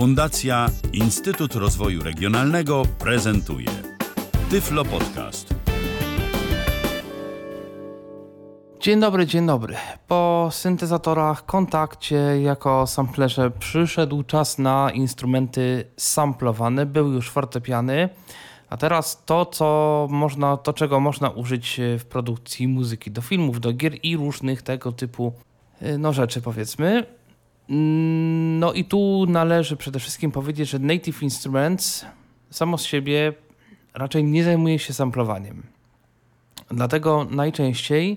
Fundacja Instytut Rozwoju Regionalnego prezentuje Tyflo Podcast. Dzień dobry, dzień dobry. Po syntezatorach, kontakcie jako samplerze przyszedł czas na instrumenty samplowane. Były już fortepiany, a teraz to, co można, to czego można użyć w produkcji muzyki do filmów, do gier i różnych tego typu y, no, rzeczy, powiedzmy. No i tu należy przede wszystkim powiedzieć, że Native Instruments samo z siebie raczej nie zajmuje się samplowaniem. Dlatego najczęściej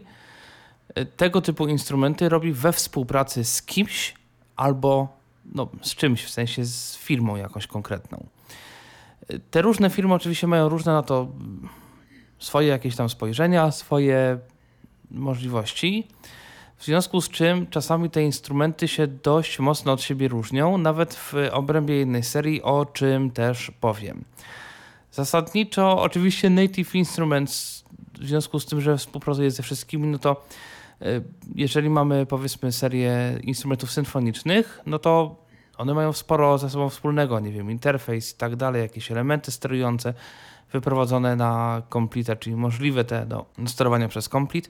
y, tego typu instrumenty robi we współpracy z kimś albo no, z czymś, w sensie z firmą jakąś konkretną. Y, te różne firmy oczywiście mają różne na to swoje jakieś tam spojrzenia, swoje możliwości. W związku z czym czasami te instrumenty się dość mocno od siebie różnią, nawet w obrębie jednej serii, o czym też powiem. Zasadniczo, oczywiście Native Instruments, w związku z tym, że współpracuje ze wszystkimi, no to e, jeżeli mamy powiedzmy serię instrumentów symfonicznych, no to one mają sporo ze sobą wspólnego, nie wiem, interfejs i tak dalej, jakieś elementy sterujące wyprowadzone na Complete, czyli możliwe te do sterowania przez Complete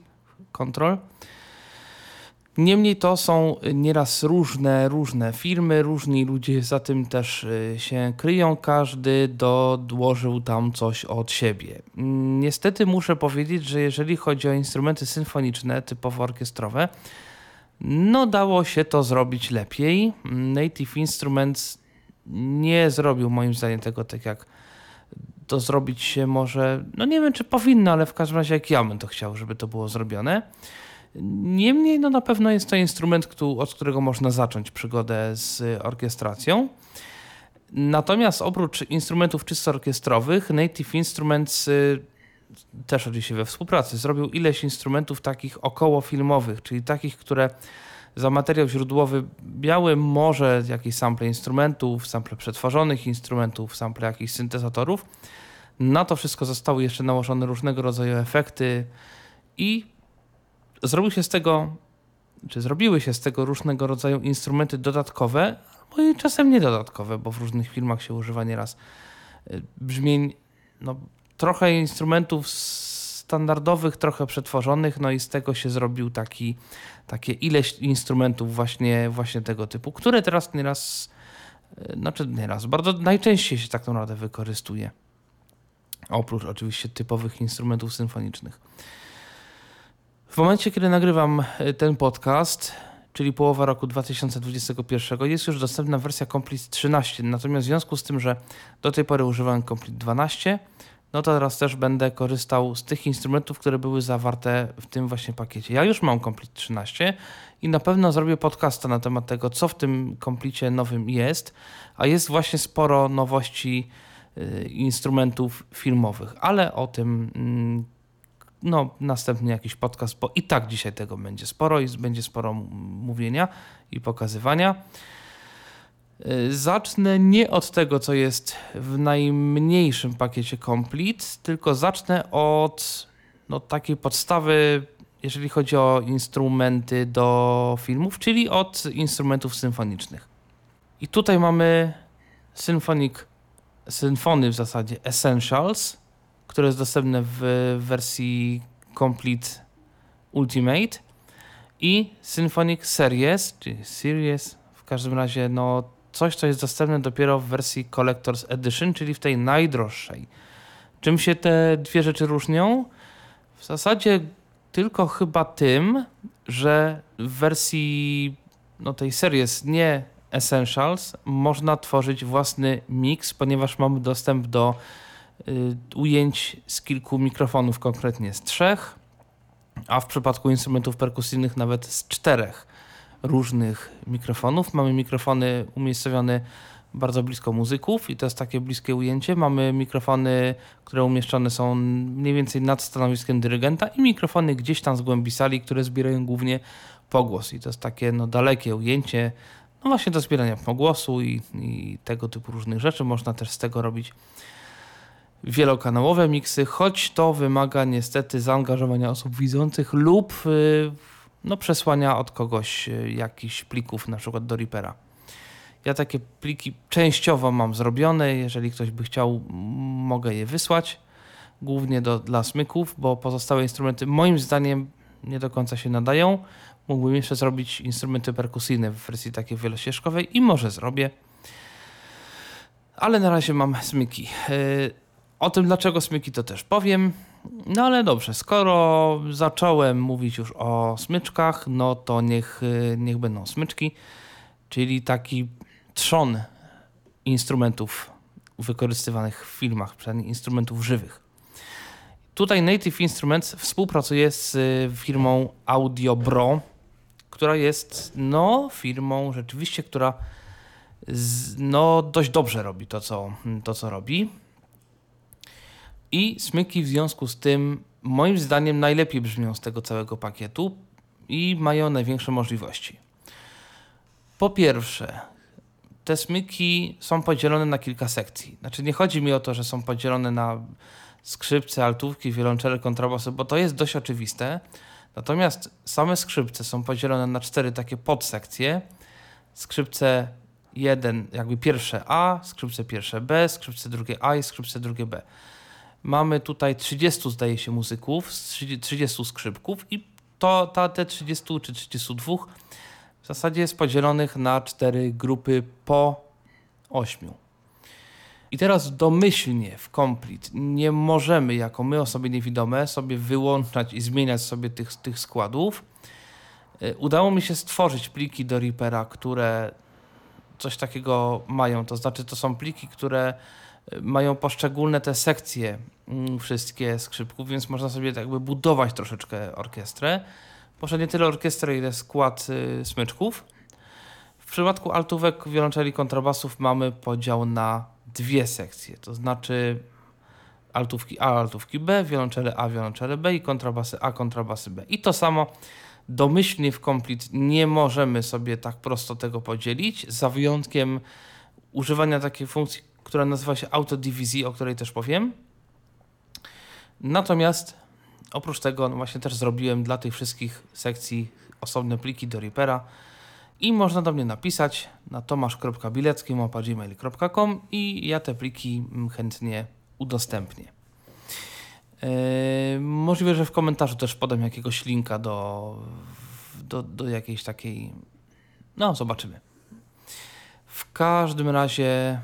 Control. Niemniej to są nieraz różne, różne firmy, różni ludzie za tym też y, się kryją, każdy dołożył tam coś od siebie. Niestety muszę powiedzieć, że jeżeli chodzi o instrumenty symfoniczne, typowo orkiestrowe, no dało się to zrobić lepiej. Native Instruments nie zrobił moim zdaniem tego tak jak to zrobić się może, no nie wiem czy powinno, ale w każdym razie jak ja bym to chciał, żeby to było zrobione. Niemniej no na pewno jest to instrument, od którego można zacząć przygodę z orkiestracją. Natomiast oprócz instrumentów czysto orkiestrowych, Native Instruments y, też oczywiście we współpracy zrobił ileś instrumentów takich około filmowych, czyli takich, które za materiał źródłowy biały może jakieś sample instrumentów, sample przetworzonych instrumentów, sample jakichś syntezatorów. Na to wszystko zostały jeszcze nałożone różnego rodzaju efekty i zrobił się z tego, czy zrobiły się z tego różnego rodzaju instrumenty dodatkowe, albo i czasem niedodatkowe, bo w różnych filmach się używa nieraz y, brzmień, no, trochę instrumentów standardowych, trochę przetworzonych, no i z tego się zrobił taki, takie ileś instrumentów właśnie, właśnie tego typu, które teraz nieraz, y, znaczy nieraz, bardzo najczęściej się tak naprawdę wykorzystuje. Oprócz oczywiście typowych instrumentów symfonicznych. W momencie, kiedy nagrywam e, ten podcast, czyli połowa roku 2021, jest już dostępna wersja Complete 13. Natomiast w związku z tym, że do tej pory używałem Complete 12, no to teraz też będę korzystał z tych instrumentów, które były zawarte w tym właśnie pakiecie. Ja już mam Complete 13 i na pewno zrobię podcasta na temat tego, co w tym Complete nowym jest, a jest właśnie sporo nowości y, instrumentów filmowych, ale o tym mm, no, następny jakiś podcast, bo i tak dzisiaj tego będzie sporo i będzie sporo mówienia i pokazywania. Y, zacznę nie od tego, co jest w najmniejszym pakiecie Complete, tylko zacznę od no, takiej podstawy, jeżeli chodzi o instrumenty do filmów, czyli od instrumentów symfonicznych. I tutaj mamy Symphonic, Symfony w zasadzie Essentials, które jest dostępne w wersji Complete Ultimate i Symphonic Series, czyli Series, w każdym razie no coś, co jest dostępne dopiero w wersji Collector's Edition, czyli w tej najdroższej. Czym się te dwie rzeczy różnią? W zasadzie tylko chyba tym, że w wersji no, tej Series nie Essentials można tworzyć własny mix, ponieważ mamy dostęp do ujęć z kilku mikrofonów, konkretnie z trzech, a w przypadku instrumentów perkusyjnych nawet z czterech różnych mikrofonów. Mamy mikrofony umiejscowione bardzo blisko muzyków i to jest takie bliskie ujęcie. Mamy mikrofony, które umieszczone są mniej więcej nad stanowiskiem dyrygenta i mikrofony gdzieś tam z głębi sali, które zbierają głównie pogłos i to jest takie no, dalekie ujęcie, no właśnie do zbierania pogłosu i, i tego typu różnych rzeczy. Można też z tego robić wielokanałowe miksy, choć to wymaga niestety zaangażowania osób widzących lub y, no, przesłania od kogoś y, jakichś plików, na przykład do Reapera. Ja takie pliki częściowo mam zrobione. Jeżeli ktoś by chciał, mogę je wysłać. Głównie do, dla smyków, bo pozostałe instrumenty moim zdaniem nie do końca się nadają. Mógłbym jeszcze zrobić instrumenty perkusyjne w wersji takiej wielościeżkowej i może zrobię. Ale na razie mam smyki. Yy, o tym, dlaczego smyki, to też powiem. No ale dobrze, skoro zacząłem mówić już o smyczkach, no to niech, niech będą smyczki, czyli taki trzon instrumentów wykorzystywanych w filmach, przynajmniej instrumentów żywych. Tutaj Native Instruments współpracuje z y, firmą Audiobro, która jest no, firmą rzeczywiście, która z, no, dość dobrze robi to co, to, co robi. I smyki w związku z tym, moim zdaniem, najlepiej brzmią z tego całego pakietu i mają największe możliwości. Po pierwsze, te smyki są podzielone na kilka sekcji. Znaczy, nie chodzi mi o to, że są podzielone na skrzypce, altówki, wiolonczele, kontrabasy, bo to jest dość oczywiste. Natomiast same skrzypce są podzielone na cztery takie podsekcje. Skrzypce jeden, jakby pierwsze A, skrzypce pierwsze B, skrzypce drugie A i skrzypce drugie B. Mamy tutaj 30, zdaje się, muzyków, 30 skrzypków i to, ta, te 30 czy 32 w zasadzie jest podzielonych na cztery grupy po 8. I teraz domyślnie w Complete nie możemy, jako my osoby niewidome, sobie wyłączać i zmieniać sobie tych, tych składów. E, udało mi się stworzyć pliki do Reapera, które coś takiego mają. To znaczy, to są pliki, które e, mają poszczególne te sekcje wszystkie skrzypków, więc można sobie tak jakby budować troszeczkę orkiestrę. Może nie tyle orkiestrę, ile skład y, smyczków. W przypadku altówek, wiolonczeli, kontrabasów mamy podział na dwie sekcje, to znaczy altówki A, altówki B, wiolonczele A, wiolonczele B i kontrabasy A, kontrabasy B. I to samo domyślnie w Complete nie możemy sobie tak prosto tego podzielić, za wyjątkiem używania takiej funkcji, która nazywa się autodivizji, o której też powiem. Natomiast oprócz tego no właśnie też zrobiłem dla tych wszystkich sekcji osobne pliki do Reapera i można do mnie napisać na tomasz.bilecki.gmail.com i ja te pliki chętnie udostępnię. Yy, możliwe, że w komentarzu też podam jakiegoś linka do, do, do jakiejś takiej. No, zobaczymy. W każdym razie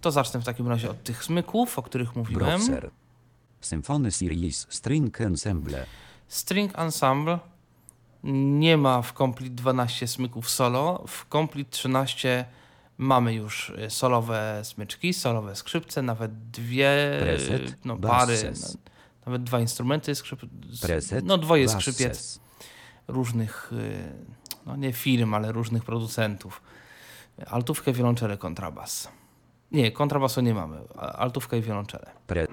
to zacznę w takim razie od tych smyków, o których mówiłem. Browser. Symfony Series String Ensemble. String Ensemble nie ma w Complete 12 smyków solo. W Complete 13 mamy już y, solowe smyczki, solowe skrzypce, nawet dwie Preset, no, pary, basses. no, nawet dwa instrumenty skrzyp, Preset, no dwoje basses. skrzypiec różnych, y, no nie firm, ale różnych producentów. Altówkę, wiolonczele, kontrabas. Nie, kontrabasu nie mamy. Altówkę i wiolonczele. Pre.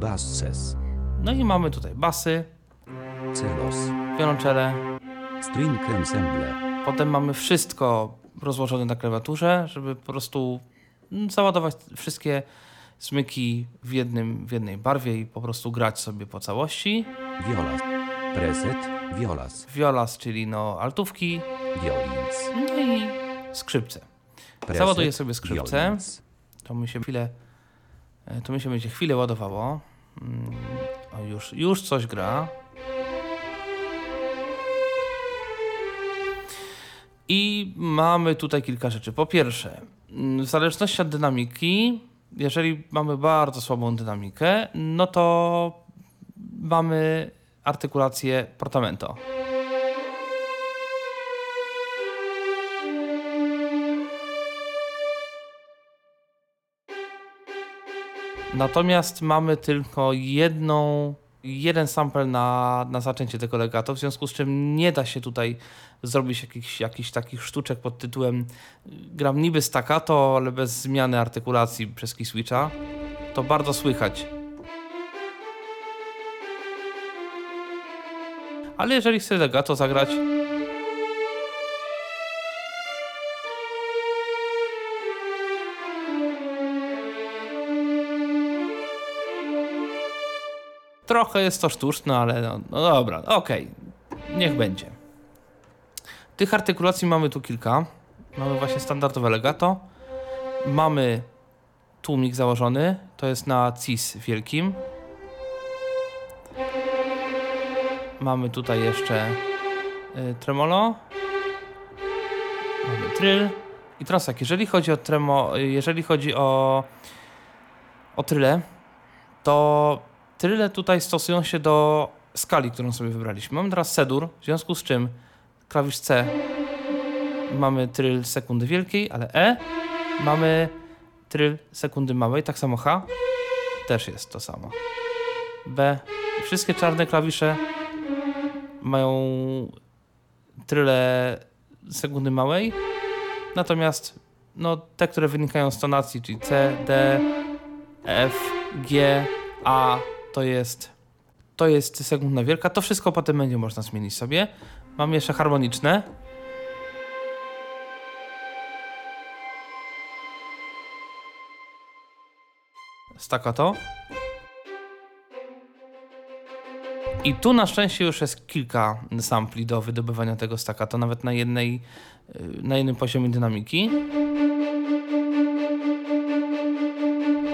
Basses. No i mamy tutaj basy, Celos. wiolonczele, String Ensemble. Potem mamy wszystko rozłożone na klawiaturze, żeby po prostu załadować wszystkie smyki w, jednym, w jednej barwie i po prostu grać sobie po całości. Violas. Preset. Violas. Violas, czyli no altówki, Violins. no i skrzypce. Preset, Załaduję sobie skrzypce. violins. To mi się chwilę, e, to mi się będzie chwilę ładowało. Mm, O, już, już coś gra. I mamy tutaj kilka rzeczy. Po pierwsze, mm, w zależności od dynamiki, jeżeli mamy bardzo słabą dynamikę, no to mamy artykulację portamento. Natomiast mamy tylko jedną, jeden sample na, na zaczęcie tego legato, w związku z czym nie da się tutaj zrobić jakichś, jakichś takich sztuczek pod tytułem gram niby staccato, ale bez zmiany artykulacji przez key switcha. To bardzo słychać. Ale jeżeli chcę legato zagrać, Trochę jest to sztuczne, ale no, no dobra, okej, niech będzie. Tych artykulacji mamy tu kilka. Mamy właśnie standardowe legato. Mamy tłumik założony, to jest na cis wielkim. Mamy tutaj jeszcze y, tremolo. Mamy tryl. I teraz tak, jeżeli chodzi o tremo, jeżeli chodzi o, o tryle, to tryle tutaj stosują się do skali, którą sobie wybraliśmy. Mamy teraz C-dur, w związku z czym klawisz C mamy tryl sekundy wielkiej, ale E mamy tryl sekundy małej, tak samo H też jest to samo. B. Wszystkie czarne klawisze mają tryle sekundy małej, natomiast no, te, które wynikają z tonacji, czyli C, D, F, G, A, to jest to jest sekundna wielka. To wszystko potem będzie można zmienić sobie. Mam jeszcze harmoniczne. Staccato. I tu na szczęście już jest kilka sampli do wydobywania tego staccato, nawet na jednej, y, na jednym poziomie dynamiki.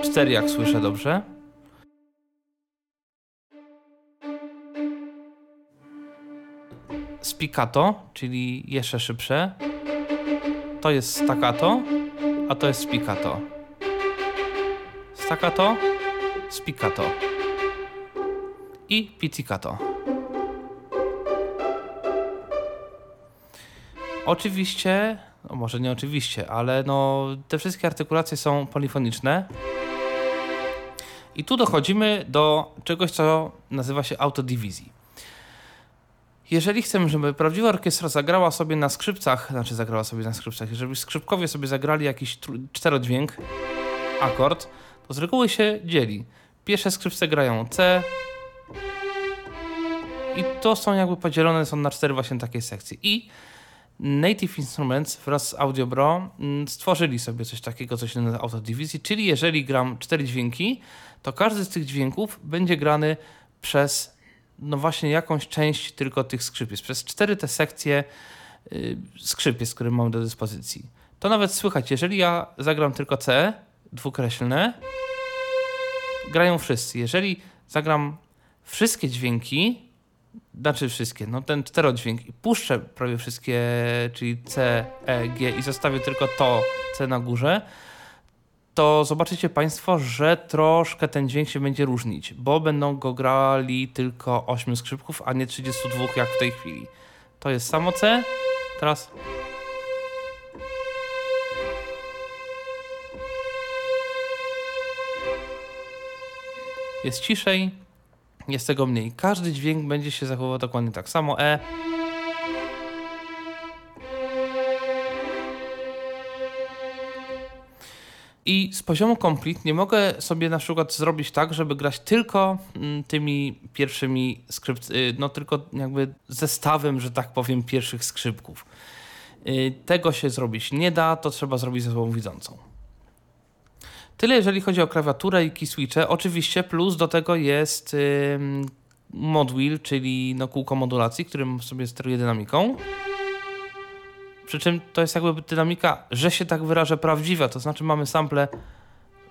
Cztery jak słyszę dobrze. Spiccato, czyli jeszcze szybsze. To jest staccato, a to jest spiccato. Staccato, spiccato i pizzicato. Oczywiście, no może nie oczywiście, ale no te wszystkie artykulacje są polifoniczne. I tu dochodzimy do czegoś, co nazywa się autodivizji. Jeżeli chcemy, żeby prawdziwa orkiestra zagrała sobie na skrzypcach, znaczy zagrała sobie na skrzypcach, żeby skrzypkowie sobie zagrali jakiś czterodźwięk, akord, to z reguły się dzieli. Pierwsze skrzypce grają C i to są jakby podzielone są na cztery właśnie takie sekcje. I Native Instruments wraz z Audio Bro mm, stworzyli sobie coś takiego, co się nazywa autodivizji, czyli jeżeli gram cztery dźwięki, to każdy z tych dźwięków będzie grany przez no właśnie jakąś część tylko tych skrzypiec, przez cztery te sekcje yy, skrzypiec, które mam do dyspozycji. To nawet słychać, jeżeli ja zagram tylko C, dwukreślne, grają wszyscy. Jeżeli zagram wszystkie dźwięki, znaczy wszystkie, no ten czterodźwięk i puszczę prawie wszystkie, czyli C, E, G i zostawię tylko to C na górze, to zobaczycie Państwo, że troszkę ten dźwięk się będzie różnić, bo będą go grali tylko 8 skrzypków, a nie 32 jak w tej chwili. To jest samo C, teraz jest ciszej, jest tego mniej. Każdy dźwięk będzie się zachowywał dokładnie tak samo. E. I z poziomu complete nie mogę sobie na przykład zrobić tak, żeby grać tylko mm, tymi pierwszymi skrypt, y, no tylko jakby zestawem, że tak powiem, pierwszych skrzypków. Y, tego się zrobić nie da, to trzeba zrobić ze sobą widzącą. Tyle jeżeli chodzi o klawiaturę i key switche. Oczywiście plus do tego jest mod wheel, czyli no, kółko modulacji, którym sobie steruje dynamiką. Przy czym to jest jakby dynamika, że się tak wyrażę, prawdziwa. To znaczy mamy sample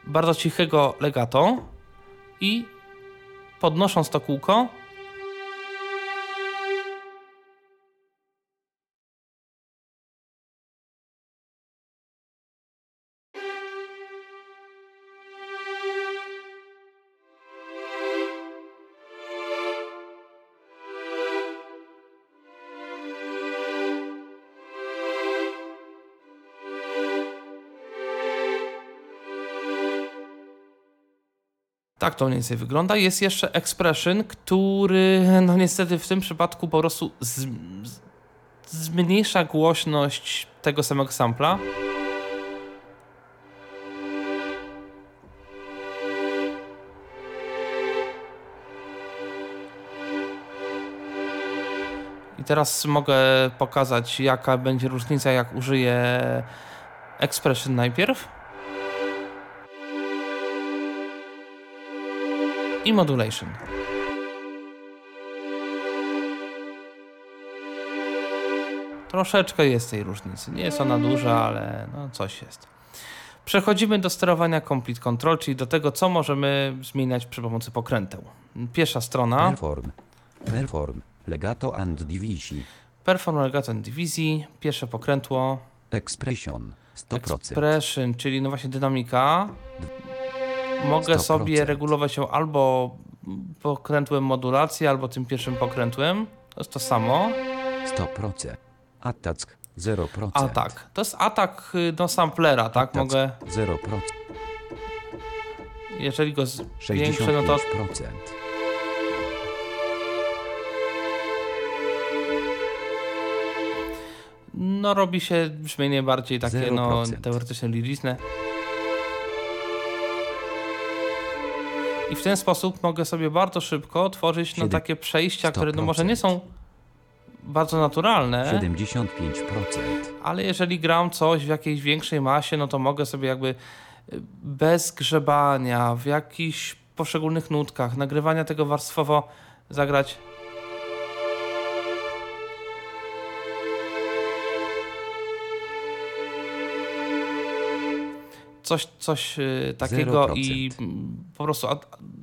bardzo cichego legato i podnosząc to kółko Tak to mniej więcej wygląda. Jest jeszcze expression, który no niestety w tym przypadku po prostu z, zmniejsza głośność tego samego sampla. I teraz mogę pokazać jaka będzie różnica jak użyję expression najpierw. I modulation. Troszeczkę jest tej różnicy. Nie jest ona duża, ale no coś jest. Przechodzimy do sterowania Complete Control, czyli do tego, co możemy zmieniać przy pomocy pokręteł. Pierwsza strona. Perform. Perform. Legato and divisi. Perform Legato Divizji. Pierwsze pokrętło. Expression. 100%. Expression, czyli no właśnie dynamika. Mogę 100%. sobie regulować ją albo pokrętłem modulacji, albo tym pierwszym pokrętłem. To jest to samo. 100%. Attack. 0%. Atak. To jest atak y, do samplera, tak? Attack. Mogę, 0%. jeżeli go zwiększę, no to 65%. no, robi się brzmienie bardziej takie no, 0%. teoretycznie liryczne. I w ten sposób mogę sobie bardzo szybko tworzyć no, takie przejścia, które no, może 100%. nie są bardzo naturalne, 75%. ale jeżeli gram coś w jakiejś większej masie, no to mogę sobie jakby y, bez grzebania, w jakichś poszczególnych nutkach, nagrywania tego warstwowo zagrać. Coś, coś y, takiego 0%. i po prostu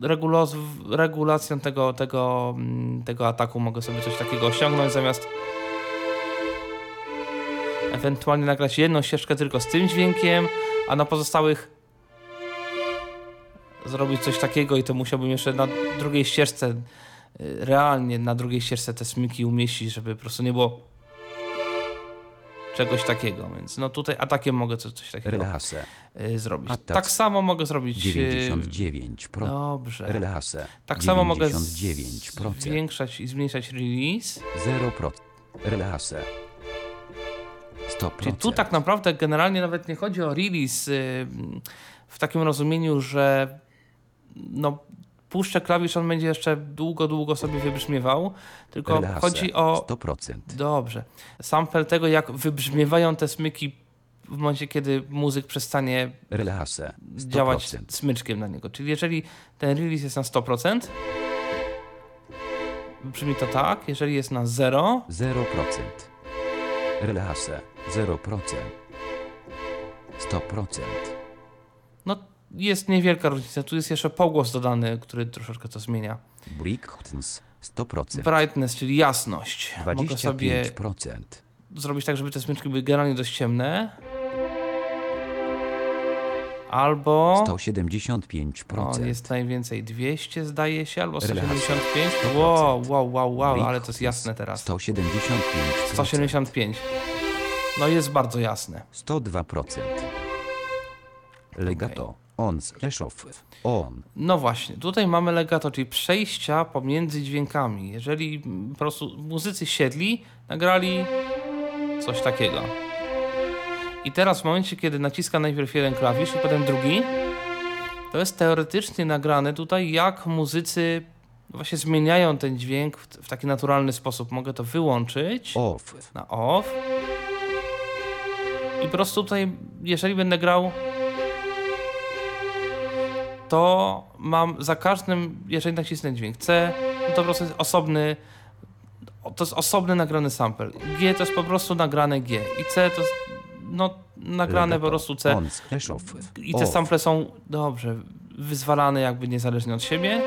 regulos, regulacją tego, tego, mm, tego ataku mogę sobie coś takiego osiągnąć zamiast ewentualnie nagrać jedną ścieżkę tylko z tym dźwiękiem, a na pozostałych zrobić coś takiego i to musiałbym jeszcze na drugiej ścieżce, y, realnie na drugiej ścieżce te smyki umieścić, żeby po prostu nie było czegoś takiego, więc no tutaj atakiem mogę coś, coś takiego Relase. y, zrobić. Atak. Tak samo mogę zrobić... y, 99%. Dobrze. Relase. Tak samo mogę 99%. zwiększać i zmniejszać release. 0%. Relase. 100%. Czyli tu tak naprawdę generalnie nawet nie chodzi o release y, w takim rozumieniu, że no, puszczę klawisz, on będzie jeszcze długo, długo sobie wybrzmiewał, tylko chodzi o... 100%. Dobrze. Sample tego, jak wybrzmiewają te smyki w momencie, kiedy muzyk przestanie Relase. 100%. działać smyczkiem na niego. Czyli jeżeli ten release jest na 100%, brzmi to tak, jeżeli jest na 0, 0%. Relase. 0%. 100%. Jest niewielka różnica. Tu jest jeszcze pogłos dodany, który troszeczkę to zmienia. Brightness. 100%. Brightness, czyli jasność. Mogę sobie 25%. zrobić tak, żeby te smyczki były generalnie dość ciemne. Albo... 175%. O, jest najwięcej 200 zdaje się, albo Relacja. 175. 100%. Wow, wow, wow, wow, ale to jest jasne teraz. 175%. 175. No jest bardzo jasne. 102%. Legato. On off. On. No właśnie, tutaj mamy legato, czyli przejścia pomiędzy dźwiękami. Jeżeli po prostu muzycy siedli, nagrali coś takiego. I teraz w momencie, kiedy naciska najpierw jeden klawisz i potem drugi, to jest teoretycznie nagrane tutaj, jak muzycy właśnie zmieniają ten dźwięk w, w taki naturalny sposób. Mogę to wyłączyć Off. na off. I po prostu tutaj, jeżeli będę grał, to mam za każdym, jeżeli nacisnę dźwięk C, no to po prostu jest osobny, to jest osobny nagrany sample. G to jest po prostu nagrane G. I C to jest, no, nagrane po prostu C. I te sample są, dobrze, wyzwalane jakby niezależnie od siebie.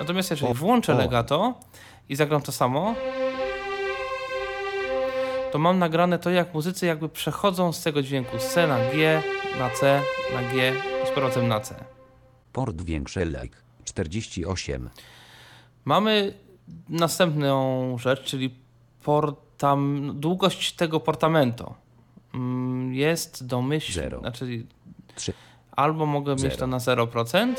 Natomiast jeżeli włączę legato i zagram to samo, to mam nagrane to, jak muzycy jakby przechodzą z tego dźwięku z C na G, na C, na G i z powrotem na C. Port większy like. 48. Mamy następną rzecz, czyli portam, długość tego portamento. Mm, Jest domyślnie, Zero. znaczy 3. Albo mogę mieć to na 0%.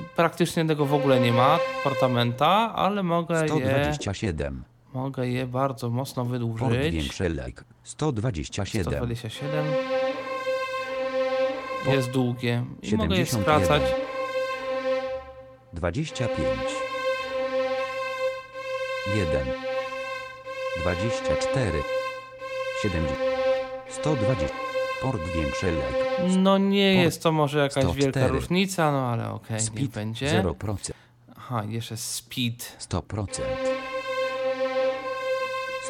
I Praktycznie tego w ogóle nie ma, portamenta, ale mogę je, 127. mogę je bardzo mocno Port wydłużyć. większy like. 127. 127. Jest długie. I mogę je 71. skracać. 25. 1. 24. 70. 120. Port większy like. No nie Port jest to może jakaś 104. wielka różnica, no ale okej, niech Speed będzie. 0%. Aha, jeszcze speed. 100%.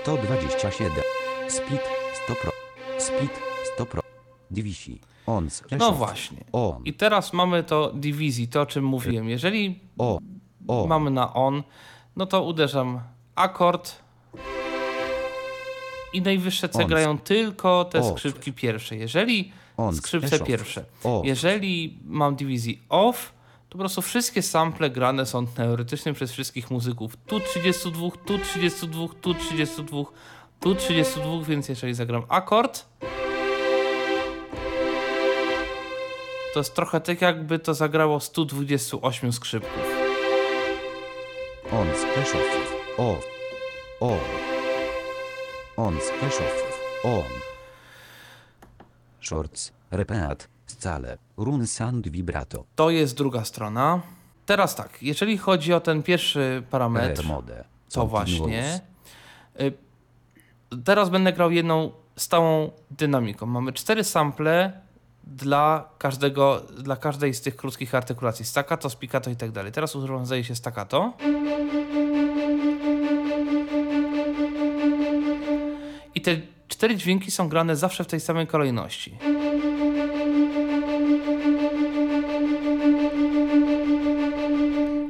127. Speed 100 pro. Speed 100 pro. Divisi. On. No właśnie. On. I teraz mamy to dywizji, to o czym mówiłem. Jeżeli O. O. mamy na on, no to uderzam akord i najwyższe C grają tylko te skrzypki pierwsze. Jeżeli skrzypce pierwsze, Off. jeżeli mam dywizji off, to po prostu wszystkie sample grane są teoretycznie przez wszystkich muzyków. Tu 32, tu 32, tu 32, tu 32, więc jeżeli zagram akord, to jest trochę tak jakby to zagrało 128 skrzypków. On. Off. O. O. On. Off. On. Shorts. Repeat. Scale. Run sound vibrato. To jest druga strona. Teraz tak, jeżeli chodzi o ten pierwszy parametr, mode. to właśnie. y, Teraz będę grał jedną stałą dynamiką. Mamy cztery sample dla każdego, dla każdej z tych krótkich artykulacji. Staccato, spiccato i tak dalej. Teraz zdaje się staccato. I te cztery dźwięki są grane zawsze w tej samej kolejności.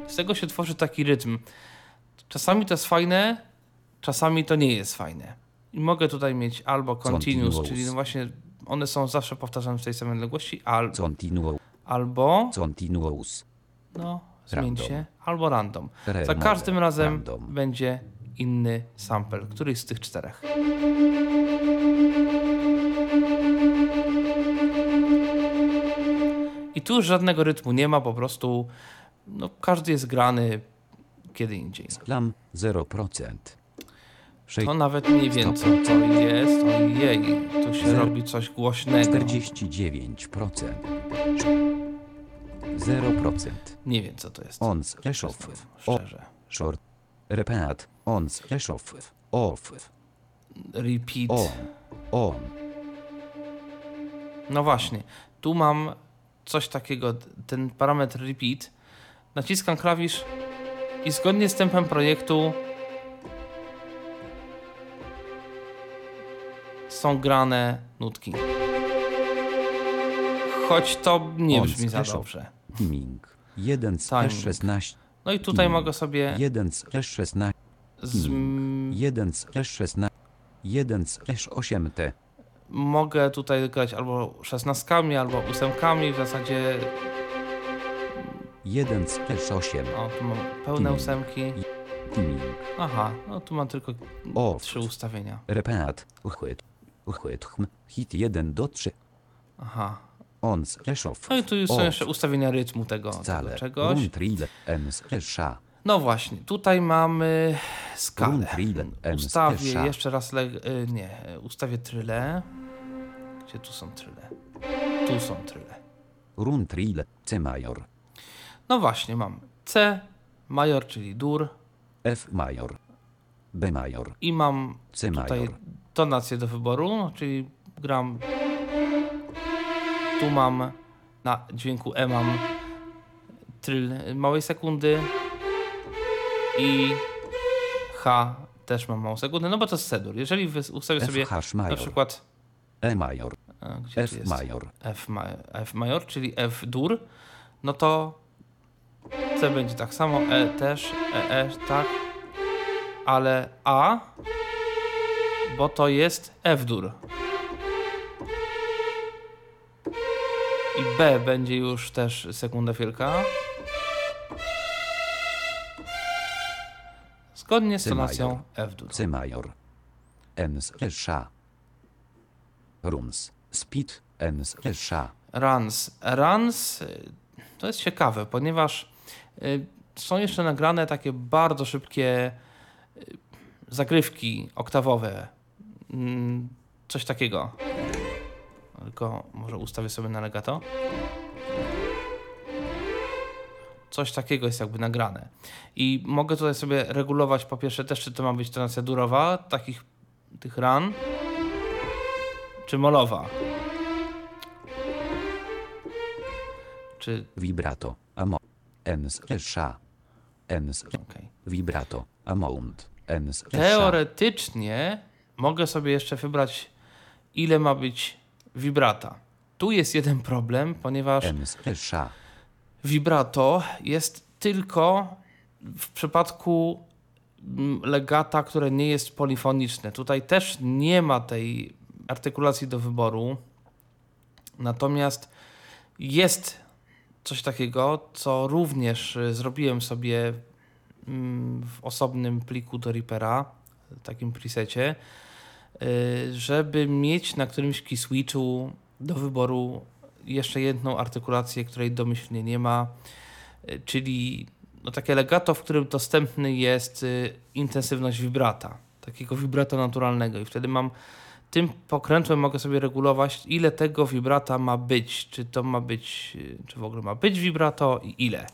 Z tego się tworzy taki rytm. Czasami to jest fajne, czasami to nie jest fajne. I mogę tutaj mieć albo continuous, Continuous. czyli no właśnie one są zawsze powtarzane w tej samej odległości, al, Continuous. albo, Continuous. no, zmień Random. się, albo random. Rare Za każdym razem Random. będzie inny sample, któryś z tych czterech. I tu już żadnego rytmu nie ma, po prostu no, każdy jest grany kiedy indziej. Slam 0%. To nawet nie wiem, co to jest. Ojej, tu się Zero. robi coś głośnego. 49%. 0%. Nie wiem, co to jest. On slash off. Przyznam O, Szczerze. short. Repeat. On slash off. Off. Repeat. On. On. No właśnie, tu mam coś takiego, ten parametr repeat. Naciskam klawisz i zgodnie z tempem projektu są grane nutki. Choć to nie On brzmi za dobrze. Timing. 1 slash Timing. 16. No i tutaj Timing. mogę sobie 1 slash 16. z, 1 slash 16. 1 slash 8t. mogę tutaj grać albo szesnastkami, albo ósemkami, w zasadzie 1 slash 8. o, tu mam pełne Timing. ósemki. Timing. Aha, no tu mam tylko Off. trzy ustawienia. Repeat. Uchwyt. Uchwyt. Hm. Hit 1 do 3. Aha. On slash off. No i tu są jeszcze ustawienia rytmu tego, tego Scale. czegoś. Run trill. N slash a. No właśnie, tutaj mamy skalę. Ustawię jeszcze raz, le... y, nie, ustawię tryle. Gdzie tu są tryle? Tu są tryle. Run trill. C major. No właśnie, mam C, major, czyli dur F major. B major. i mam C tutaj major. tonację do wyboru, no, czyli gram. Tu mam na dźwięku E mam tryl małej sekundy i H też mam małą sekundę, no bo to jest C-dur. Jeżeli ustawię F sobie na przykład E major. gdzie F major. F, ma F major, czyli F dur, no to C będzie tak samo, E też, E, E tak, ale A, bo to jest F dur. I B będzie już też sekunda wielka. Zgodnie z tonacją major. F dur. C major. N slash a. Runs. Speed. N slash a. Runs. Runs y, to jest ciekawe, ponieważ y, są jeszcze nagrane takie bardzo szybkie zagrywki oktawowe. Mm, Coś takiego. Tylko może ustawię sobie na legato. Coś takiego jest jakby nagrane. I mogę tutaj sobie regulować po pierwsze też, czy to ma być tonacja durowa, takich tych run, czy molowa. Czy Vibrato. Amo. N slash slash. Okej. Vibrato. Amount. Z Teoretycznie mogę sobie jeszcze wybrać, ile ma być vibrata. Tu jest jeden problem, ponieważ Resza. vibrato jest tylko w przypadku mm, legata, które nie jest polifoniczne. Tutaj też nie ma tej artykulacji do wyboru. Natomiast jest coś takiego, co również y, zrobiłem sobie mm, w osobnym pliku do Reapera, takim presecie, y, żeby mieć na którymś key switchu do wyboru jeszcze jedną artykulację, której domyślnie nie ma, y, czyli no takie legato, w którym dostępny jest intensywność vibrata, takiego vibrata naturalnego. I wtedy mam tym pokrętłem mogę sobie regulować, ile tego vibrata ma być. Czy to ma być, y, czy w ogóle ma być vibrato i ile.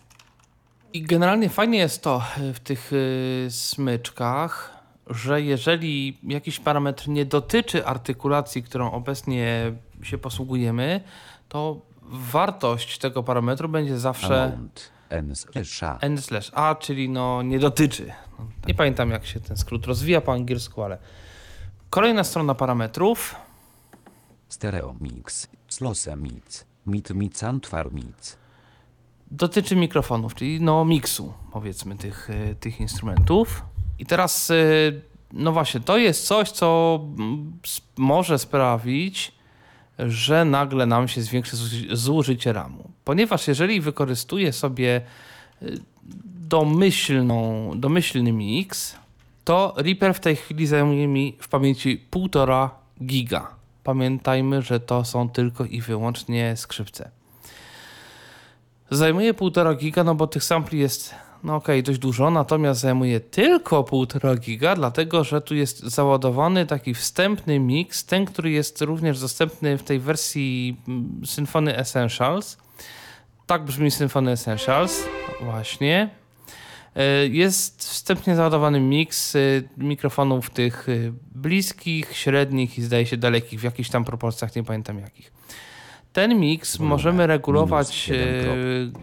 I generalnie fajnie jest to y, w tych y, smyczkach, że jeżeli jakiś parametr nie dotyczy artykulacji, którą obecnie się posługujemy, to wartość tego parametru będzie zawsze. N slash a, czyli no nie dotyczy. Nie pamiętam jak się ten skrót rozwija po angielsku, ale kolejna strona parametrów. Stereo mix. Slose mix. Mit mix antwar mix. dotyczy mikrofonów, czyli no miksu, powiedzmy, tych, y, tych instrumentów. I teraz, y, no właśnie, to jest coś, co mm, może sprawić, że nagle nam się zwiększy zuży- zużycie ramu. Ponieważ jeżeli wykorzystuję sobie y, domyślną, domyślny mix, to Reaper w tej chwili zajmuje mi w pamięci 1,5 giga. Pamiętajmy, że to są tylko i wyłącznie skrzypce. Zajmuje 1,5 giga, no bo tych sampli jest, no okej, dość dużo, natomiast zajmuje tylko 1,5 giga, dlatego że tu jest załadowany taki wstępny mix, ten, który jest również dostępny w tej wersji mm, Symfony Essentials. Tak brzmi Symfony Essentials, właśnie. E, Jest wstępnie załadowany miks y, mikrofonów tych y, bliskich, średnich i zdaje się dalekich, w jakichś tam proporcjach, nie pamiętam jakich. Ten miks możemy regulować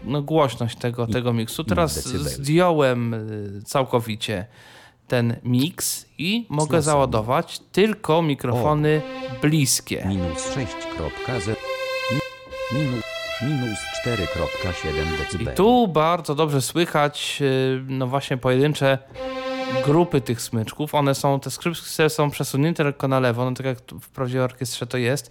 no, głośność tego, tego miksu. Teraz zdjąłem całkowicie ten miks i mogę załadować tylko mikrofony bliskie. Minus 6.0. Mi, minus, minus 4.7 I dB. tu bardzo dobrze słychać y, no właśnie pojedyncze grupy tych smyczków. One są, te skrzypce są przesunięte lekko na lewo, no tak jak w prawdziwej orkiestrze to jest.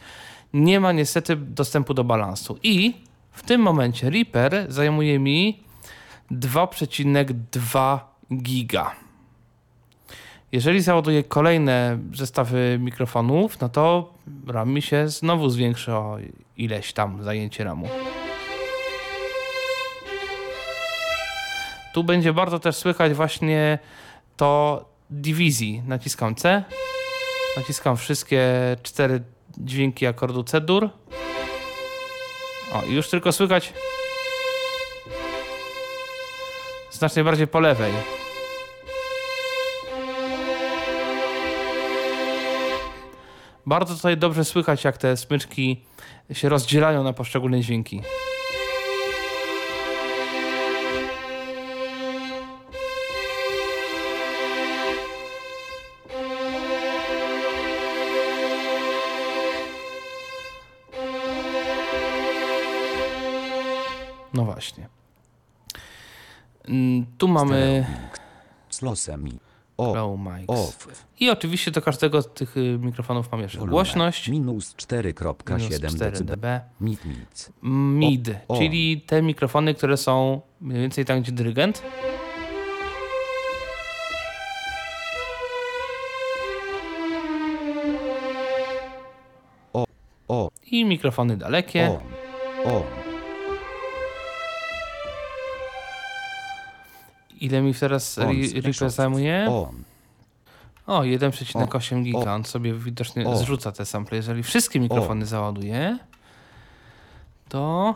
Nie ma niestety dostępu do balansu. I w tym momencie Reaper zajmuje mi 2,2 giga. Jeżeli załaduję kolejne zestawy mikrofonów, no to RAM mi się znowu zwiększy o ileś tam zajęcie RAMu. Tu będzie bardzo też słychać właśnie to dywizji. Naciskam C, naciskam wszystkie cztery dźwięki akordu C-dur. O, i już tylko słychać znacznie bardziej po lewej. Bardzo tutaj dobrze słychać, jak te smyczki się rozdzielają na poszczególne dźwięki. No właśnie. Mm, Tu mamy Slose mi. O. mics. Off. I oczywiście do każdego z tych y, mikrofonów mam jeszcze głośność. Minus 4.7 Minus 4 dB. Mid mid. Mid, O, o. czyli te mikrofony, które są mniej więcej tam, gdzie dyrygent. O. I mikrofony dalekie. On. On. Ile mi teraz Reaper zajmuje? On. O, 1,8 giga. O. On sobie widocznie O. zrzuca te sample. Jeżeli wszystkie mikrofony załaduje, to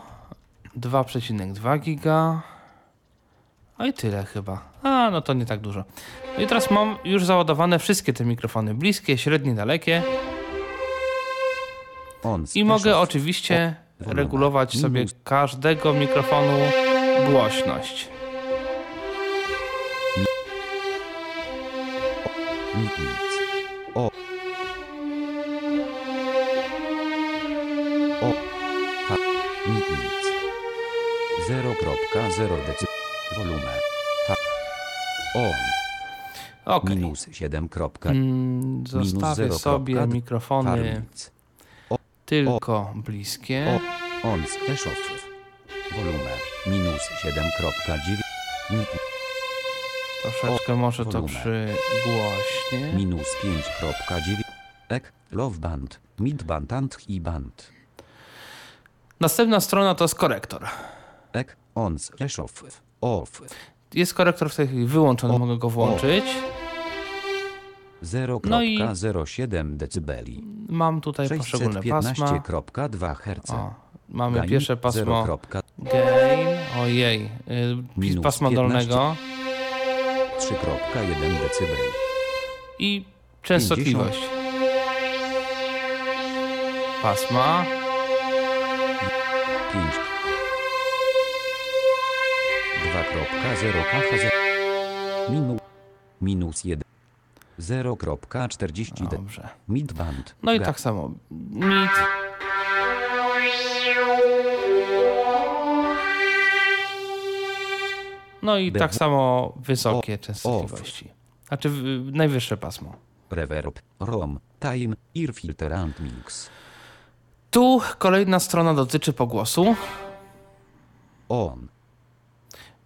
2,2 giga. No i tyle chyba. A, no to nie tak dużo. No i teraz mam już załadowane wszystkie te mikrofony. Bliskie, średnie, dalekie. I mogę oczywiście O, regulować sobie każdego mikrofonu głośność. Nic. O. O. H. Nic nic. 0.0 dec. Wolumę. H. On. Ok. Minus 7. Mm, minus Zostawię 0. sobie mikrofony Farmic. tylko bliskie. O. On slash off. Wolumę. Minus 7.9. Troszeczkę może to przygłośnie. Minus 5.9. Ek. Love band. Mid band and i band. Następna strona to jest korektor. Ek. On off. Off. Jest korektor w tej chwili wyłączony, O, mogę go włączyć. No i- 0.07 decybeli. Mam tutaj poszczególne pasma. 615.2 Hz. O, mamy Gain pierwsze pasmo 0. gain. Ojej, y, Minus pasma 15. dolnego 3.1 decybel. i częstotliwość. Pasma 5. 2.0 KHZ. Minu, minus 1. 0.40 de. Dobrze. Midband. No i tak samo. Mid. No i tak samo wysokie częstotliwości. Znaczy najwyższe pasmo. Reverb. ROM. Time. Ear filter and mix. Tu kolejna strona dotyczy pogłosu. On.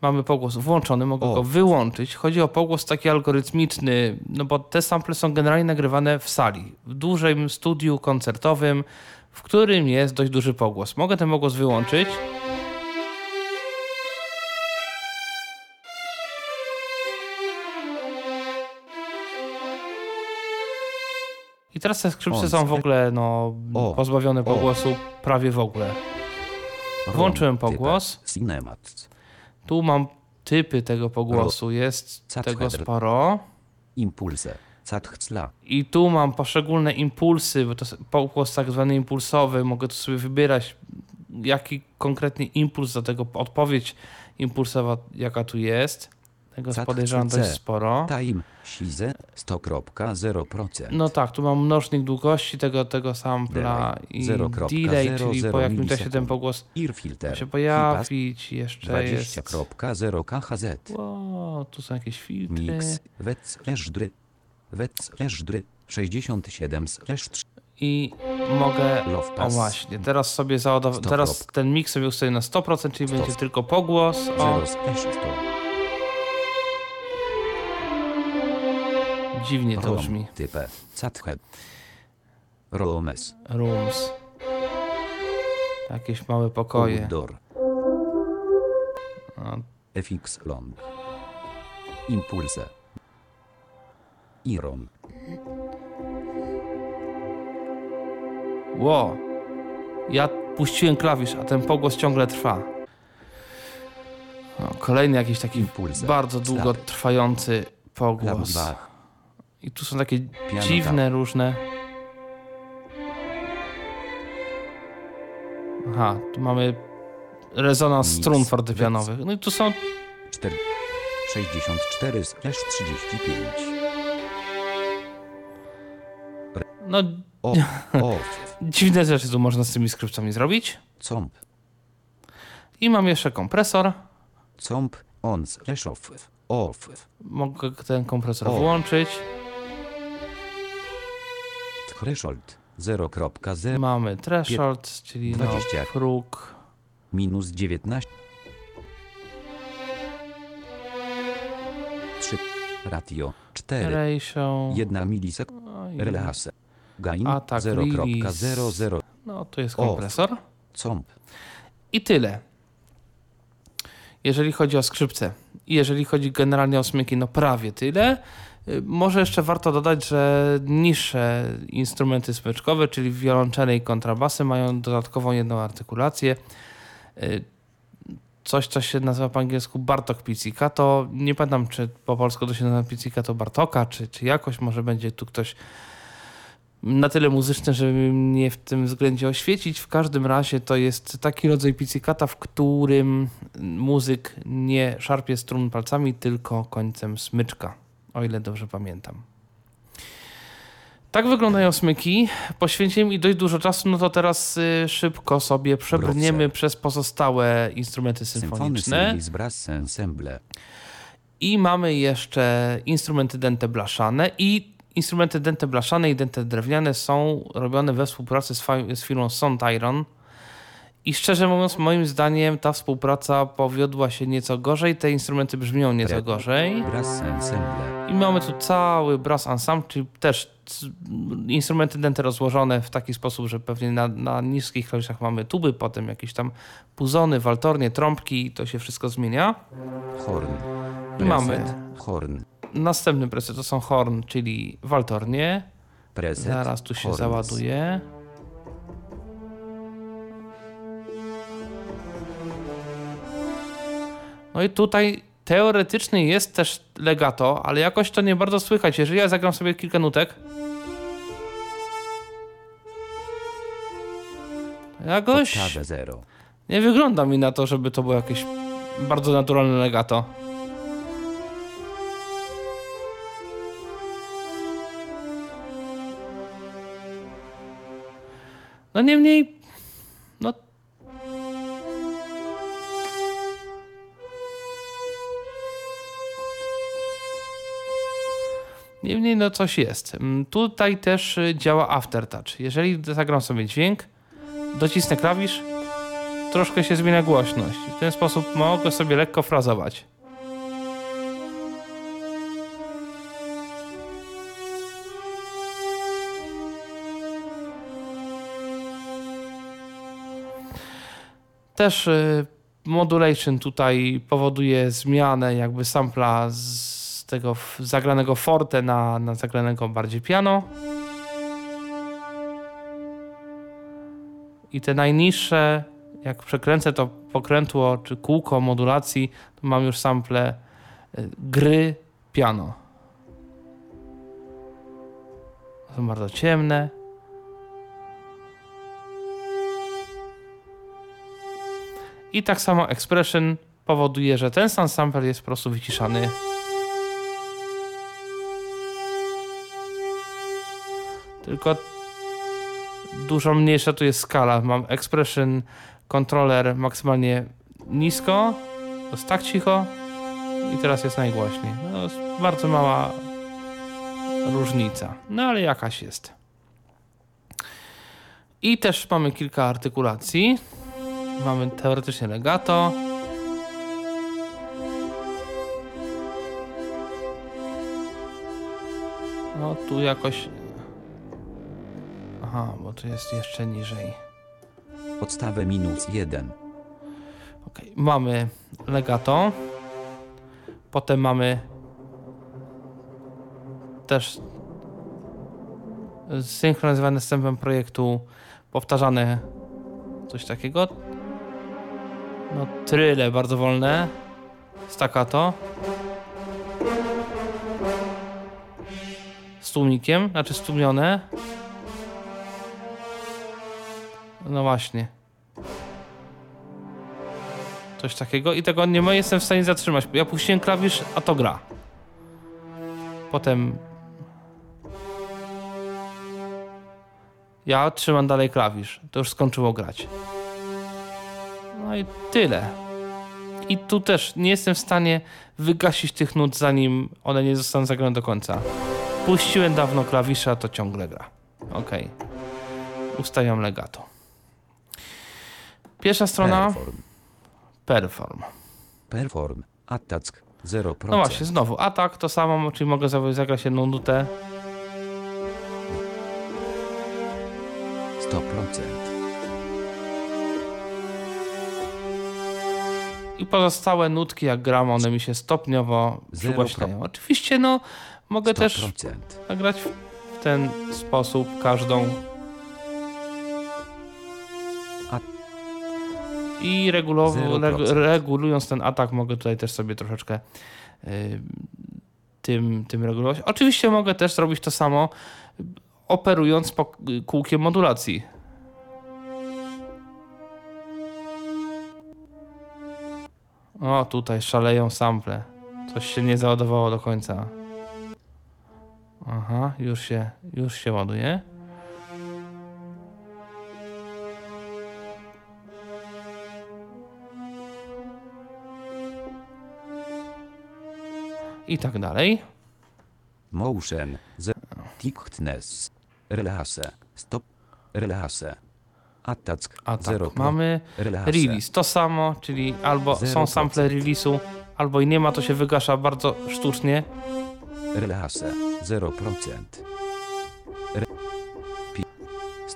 Mamy pogłos włączony, mogę go wyłączyć. Chodzi o pogłos taki algorytmiczny, no bo te sample są generalnie nagrywane w sali, w dużym studiu koncertowym, w którym jest dość duży pogłos. Mogę ten pogłos wyłączyć. I teraz te skrzypce są w ogóle no, O. pozbawione pogłosu prawie w ogóle. ROM. Włączyłem Type. pogłos. Cinemat. Tu mam typy tego pogłosu, jest tego sporo. Impulse. I tu mam poszczególne impulsy, bo to jest pogłos tak zwany impulsowy. Mogę tu sobie wybierać, jaki konkretny impuls do tego, odpowiedź impulsowa, jaka tu jest. Tego podejrzewam dość sporo. Time. Size. 100.0%. No tak, tu mam mnożnik długości tego, tego sampla i 0,00 delay, czyli po jakimś czasie ten pogłos filter. się pojawić. Jeszcze jest... 20.0 KHZ. Wow, tu są jakieś filtry. Mix. Wet slash dry. Wet slash dry. 67 slash 3. i mogę. O właśnie, teraz sobie załadować. 100 Teraz ten mix sobie ustawię na 100%, czyli 100. będzie tylko pogłos. O, 0 dziwnie to Rom. brzmi. Type. Cathe. Romes. Rooms. Jakieś małe pokoje. Outdoor. O, FX long. Impulse. Iron. Ło. Ja puściłem klawisz, a ten pogłos ciągle trwa. O, kolejny jakiś taki Impulse. bardzo długo trwający pogłos. 2. I tu są takie Piano dziwne, różne. Aha, tu mamy rezonans Mix. strun fortepianowych. No i tu są 4. 64 slash 35. no, O. Off. dziwne rzeczy tu można z tymi skryptami zrobić. Comp. I mam jeszcze kompresor. Comp. On slash off. Off. Mogę ten kompresor O. włączyć. Threshold. 0.0 Mamy threshold, czyli no, 20. próg. minus 19. 3. Ratio 4. Ratio. 1 milisekund. No, Relase. Gain Atak, 0.00. no to jest Off. kompresor. Comp. I tyle. Jeżeli chodzi o skrzypce. Jeżeli chodzi generalnie o smyki, no prawie tyle. Może jeszcze warto dodać, że niższe instrumenty smyczkowe, czyli wiolonczele i kontrabasy, mają dodatkową jedną artykulację. Y, Coś, co się nazywa po angielsku Bartok Pizzicato. Nie pamiętam, czy po polsku to się nazywa Pizzicato Bartoka, czy, czy jakoś. Może będzie tu ktoś na tyle muzyczny, żeby mnie w tym względzie oświecić. W każdym razie to jest taki rodzaj pizzicata, w którym muzyk nie szarpie strun palcami, tylko końcem smyczka, o ile dobrze pamiętam. Tak wyglądają smyki. Poświęciłem mi dość dużo czasu, no to teraz y, szybko sobie przebrniemy Wrócę. przez pozostałe instrumenty symfoniczne. I mamy jeszcze instrumenty dęte blaszane i instrumenty dęte blaszane i dęte drewniane są robione we współpracy z, z firmą Sound Iron. I szczerze mówiąc, moim zdaniem ta współpraca powiodła się nieco gorzej. Te instrumenty brzmią nieco gorzej. Brass Ensemble. I mamy tu cały brass ensemble, czyli też instrumenty dęte rozłożone w taki sposób, że pewnie na, na niskich klawiszach mamy tuby, potem jakieś tam puzony, waltornie, trąbki, to się wszystko zmienia. Horn. I mamy. Horn. następny preset to są horn, czyli waltornie. Preset. Zaraz tu się horns. załaduje. No i tutaj teoretycznie jest też legato, ale jakoś to nie bardzo słychać. Jeżeli ja zagram sobie kilka nutek, jakoś Oktawę 0. nie wygląda mi na to, żeby to było jakieś bardzo naturalne legato. No niemniej, Niemniej, no coś jest. Mm, Tutaj też y, działa aftertouch. Jeżeli zagram sobie dźwięk, docisnę klawisz, troszkę się zmienia głośność. W ten sposób mogę sobie lekko frazować. Też y, modulation tutaj powoduje zmianę jakby sampla z tego f- zagranego forte na, na zagranego bardziej piano. I te najniższe, jak przekręcę to pokrętło czy kółko modulacji, to mam już sample y, gry piano. Są bardzo ciemne. I tak samo expression powoduje, że ten sam sample jest po prostu wyciszany. Tylko dużo mniejsza tu jest skala. Mam expression controller maksymalnie nisko, jest tak cicho i teraz jest najgłośniej. No, jest bardzo mała różnica, no ale jakaś jest. I też mamy kilka artykulacji. Mamy teoretycznie legato. No tu jakoś... Aha, bo tu jest jeszcze niżej. Podstawę minus 1. Okej, mamy legato. Potem mamy też synchronizowane z tempem projektu powtarzane coś takiego. No tryle bardzo wolne. Staccato. Z tłumikiem, znaczy stłumione. No właśnie. Coś takiego i tego nie jestem w stanie zatrzymać. Ja puściłem klawisz, a to gra. Potem ja trzymam dalej klawisz. To już skończyło grać. No i tyle. I tu też nie jestem w stanie wygasić tych nut, zanim one nie zostaną zagrane do końca. Puściłem dawno klawisze, a to ciągle gra. Ok. Ustawiam legato. Pierwsza strona. Perform. Perform. Perform. Attack 0%. No właśnie, znowu atak to samo, czyli mogę za- zagrać jedną nutę. 100%. I pozostałe nutki, jak gram, one mi się stopniowo przygłaśniają. Oczywiście, no, mogę też 100%. nagrać w ten sposób każdą. I regulując ten atak, mogę tutaj też sobie troszeczkę y, tym, tym regulować. Oczywiście mogę też zrobić to samo, operując po kółkiem modulacji. O, tutaj szaleją sample. Coś się nie załadowało do końca. Aha, już się, już się ładuje. I tak dalej. Motion. Z. Thickness. Release. Stop. Release. Attack. A tak, Zero mamy Release. release. To samo, czyli albo są 0%. sample release'u, albo i nie ma, to się wygasza bardzo sztucznie. Release. 0%. Re... Pi.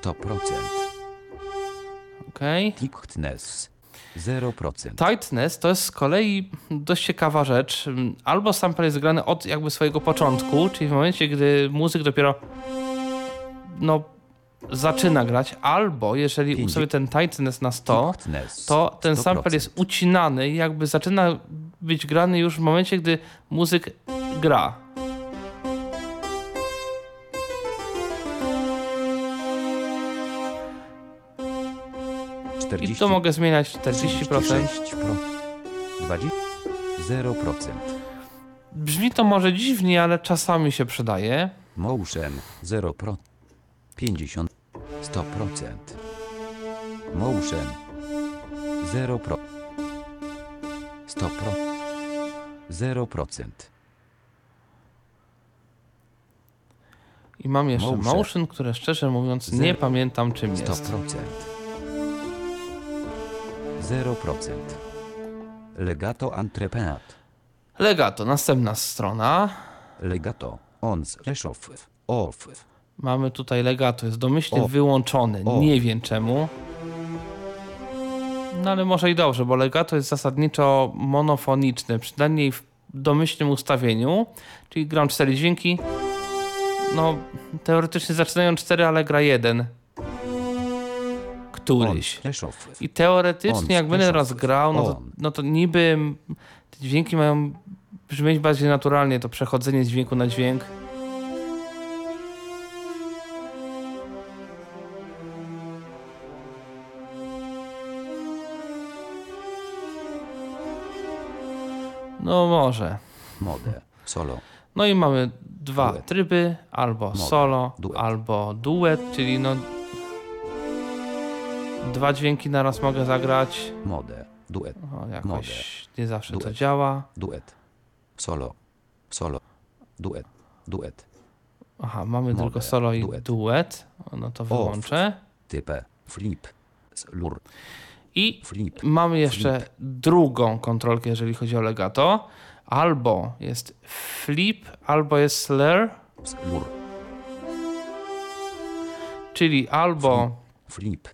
100%. Okej. Thickness. 0%. Tightness to jest z kolei dość ciekawa rzecz. Albo sample jest grany od jakby swojego początku, czyli w momencie, gdy muzyk dopiero no, zaczyna grać, albo jeżeli ustawię ten tightness na 100, Thickness. to ten 100%. sample jest ucinany i jakby zaczyna być grany już w momencie, gdy muzyk gra. I 40. to mogę zmieniać 40%. 36 pro. 20. 0%. Brzmi to może dziwnie, ale czasami się przydaje. Motion 0 pro. 50. 100%. Motion 0 pro. 100 pro. 0%. I mam jeszcze Motion. motion, które szczerze mówiąc nie pamiętam czym 100%. jest. 0%. Legato entrepreneur. Legato, następna strona. Legato on slash off. Off. Mamy tutaj legato, jest domyślnie O. wyłączony. O. Nie wiem czemu. No ale może i dobrze, bo legato jest zasadniczo monofoniczne, przynajmniej w domyślnym ustawieniu. Czyli gram cztery dźwięki. No, teoretycznie zaczynają cztery, ale gra jeden. Któryś. I teoretycznie, jak będę raz grał, no to, no to niby te dźwięki mają brzmieć bardziej naturalnie, to przechodzenie z dźwięku na dźwięk. No może. Mode. Solo. No i mamy dwa Duet. tryby, albo Mode. solo, Duet. albo duet, czyli no dwa dźwięki naraz mogę zagrać. Mode. Duet. O, jakoś Mode. nie zawsze to Duet. działa. Duet. Solo. Solo. Duet. Duet. Aha, mamy Mode. tylko solo i Duet. duet. No to wyłączę. Type. Flip. Slur. I Flip. mamy jeszcze drugą kontrolkę, jeżeli chodzi o legato. Albo jest flip, albo jest slur, Slur. czyli albo Flip.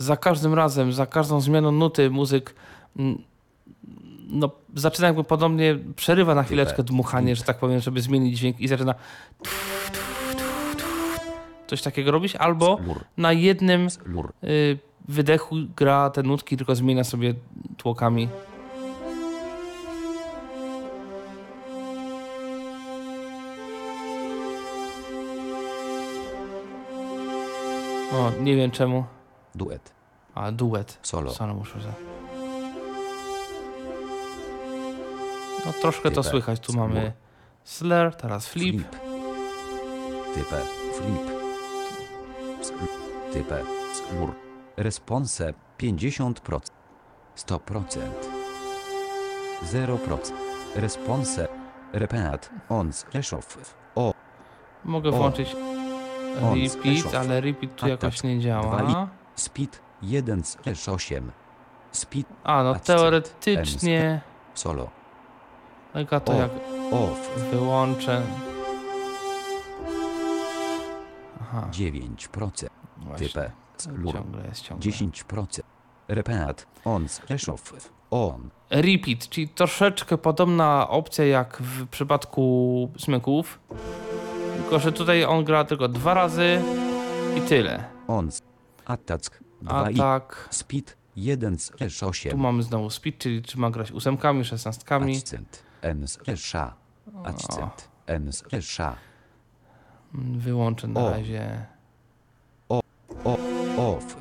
Za każdym razem, za każdą zmianą nuty muzyk mm, no, zaczyna jakby podobnie, przerywa na chwileczkę dmuchanie, że tak powiem, żeby zmienić dźwięk i zaczyna coś takiego robić, albo na jednym y, wydechu gra te nutki, tylko zmienia sobie tłokami. O, nie wiem czemu. Duet. A, duet. Solo. Solo muszę za... No troszkę to słychać. Tu mamy slur, teraz flip. Flip. Type. Flip. Slur. Type. Slur. Response 50%. 100%. 0%. Response. Repeat. On off. O. Mogę włączyć repeat, ale repeat tu jakoś nie Dwa działa. Speed 1 slash 8. Speed A, no teoretycznie solo. legato O. jak Off. wyłączę. Aha, 9%. właśnie. Type. Ciągle jest ciągle. 10%. Repeat. On slash off. On. Repeat, czyli troszeczkę podobna opcja jak w przypadku smyków. Tylko, że tutaj on gra tylko dwa razy i tyle. On. Attack. A 2 i tak, Speed 1 slash tu 8. mamy znowu speed, czyli czy ma grać ósemkami, szesnastkami. Accent. N slash A. Accent. N slash A. Wyłączę na O. razie. Off.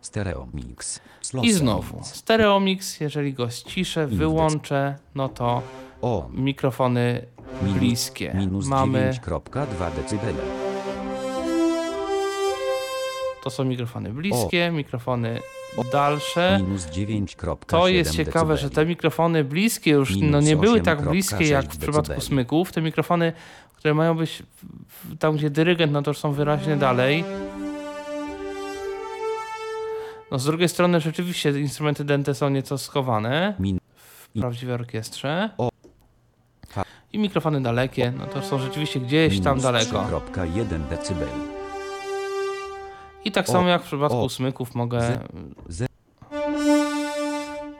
Stereo mix. Slow I znowu, stereo mix, jeżeli go ściszę, wyłączę, no to On. mikrofony Minus- bliskie. Minus Mamy, 9,2 decybele. To są mikrofony bliskie, mikrofony dalsze. Minus 9,7 To jest ciekawe, że decybeli. te mikrofony bliskie już Minus no, nie były tak 8,6 bliskie jak w przypadku decybeli. smyków. Te mikrofony, które mają być tam, gdzie dyrygent, no to już są wyraźnie dalej. No z drugiej strony rzeczywiście instrumenty dęte są nieco schowane Min- w prawdziwej orkiestrze. O. I mikrofony dalekie, no to są rzeczywiście gdzieś tam daleko. 3,1 decybel. I tak O. samo jak w przypadku O. smyków mogę Ze-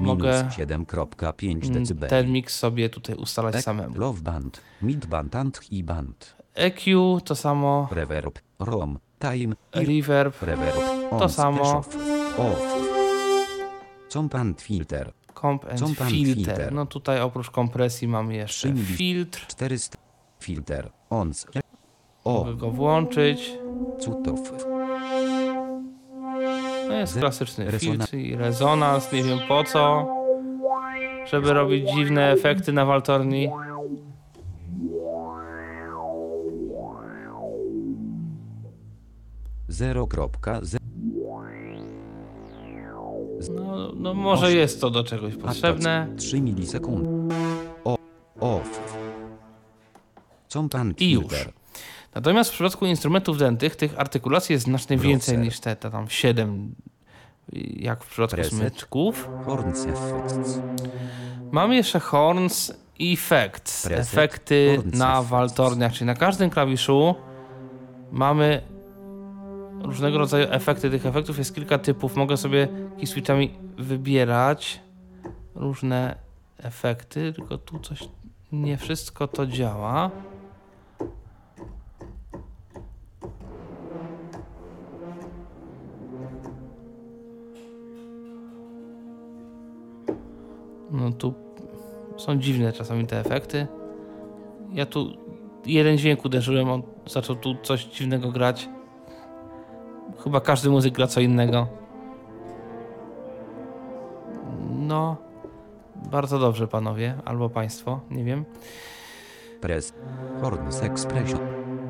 Mogę- Minus 7,5 mm, decybeli. ten miks sobie tutaj ustalać Ek- samemu. Love band, mid band and i band. EQ to samo, Reverb, rom, time, reverb, reverb. To on, samo. Off, off. Comp and filter. Comp and Comp and filter. filter. No tutaj oprócz kompresji mamy jeszcze 3 mili- filtr. 400. Filter. Ons. O. Mogę go włączyć. Cutów. No jest klasyczny resona- filtr i rezonans, nie wiem po co. Żeby robić dziwne efekty na waltorni. Zero kropka. Ze- No, no może jest to do czegoś potrzebne. 3 milisekund. O. Off. Comp and I już. Natomiast w przypadku instrumentów dętych tych artykulacji jest znacznie więcej niż te, te tam 7 jak w przypadku Preset. smyczków. Horns effects. Mamy jeszcze horns i effects. Preset, Efekty horns na waltorniach, czyli na każdym klawiszu mamy różnego rodzaju efekty. Tych efektów jest kilka typów. Mogę sobie key switchami wybierać różne efekty, tylko tu coś nie wszystko to działa. No tu są dziwne czasami te efekty. Ja tu jeden dźwięk uderzyłem, on zaczął tu coś dziwnego grać. Chyba każdy muzyk gra co innego. No, bardzo dobrze panowie, albo państwo, nie wiem. Press. Horns expression.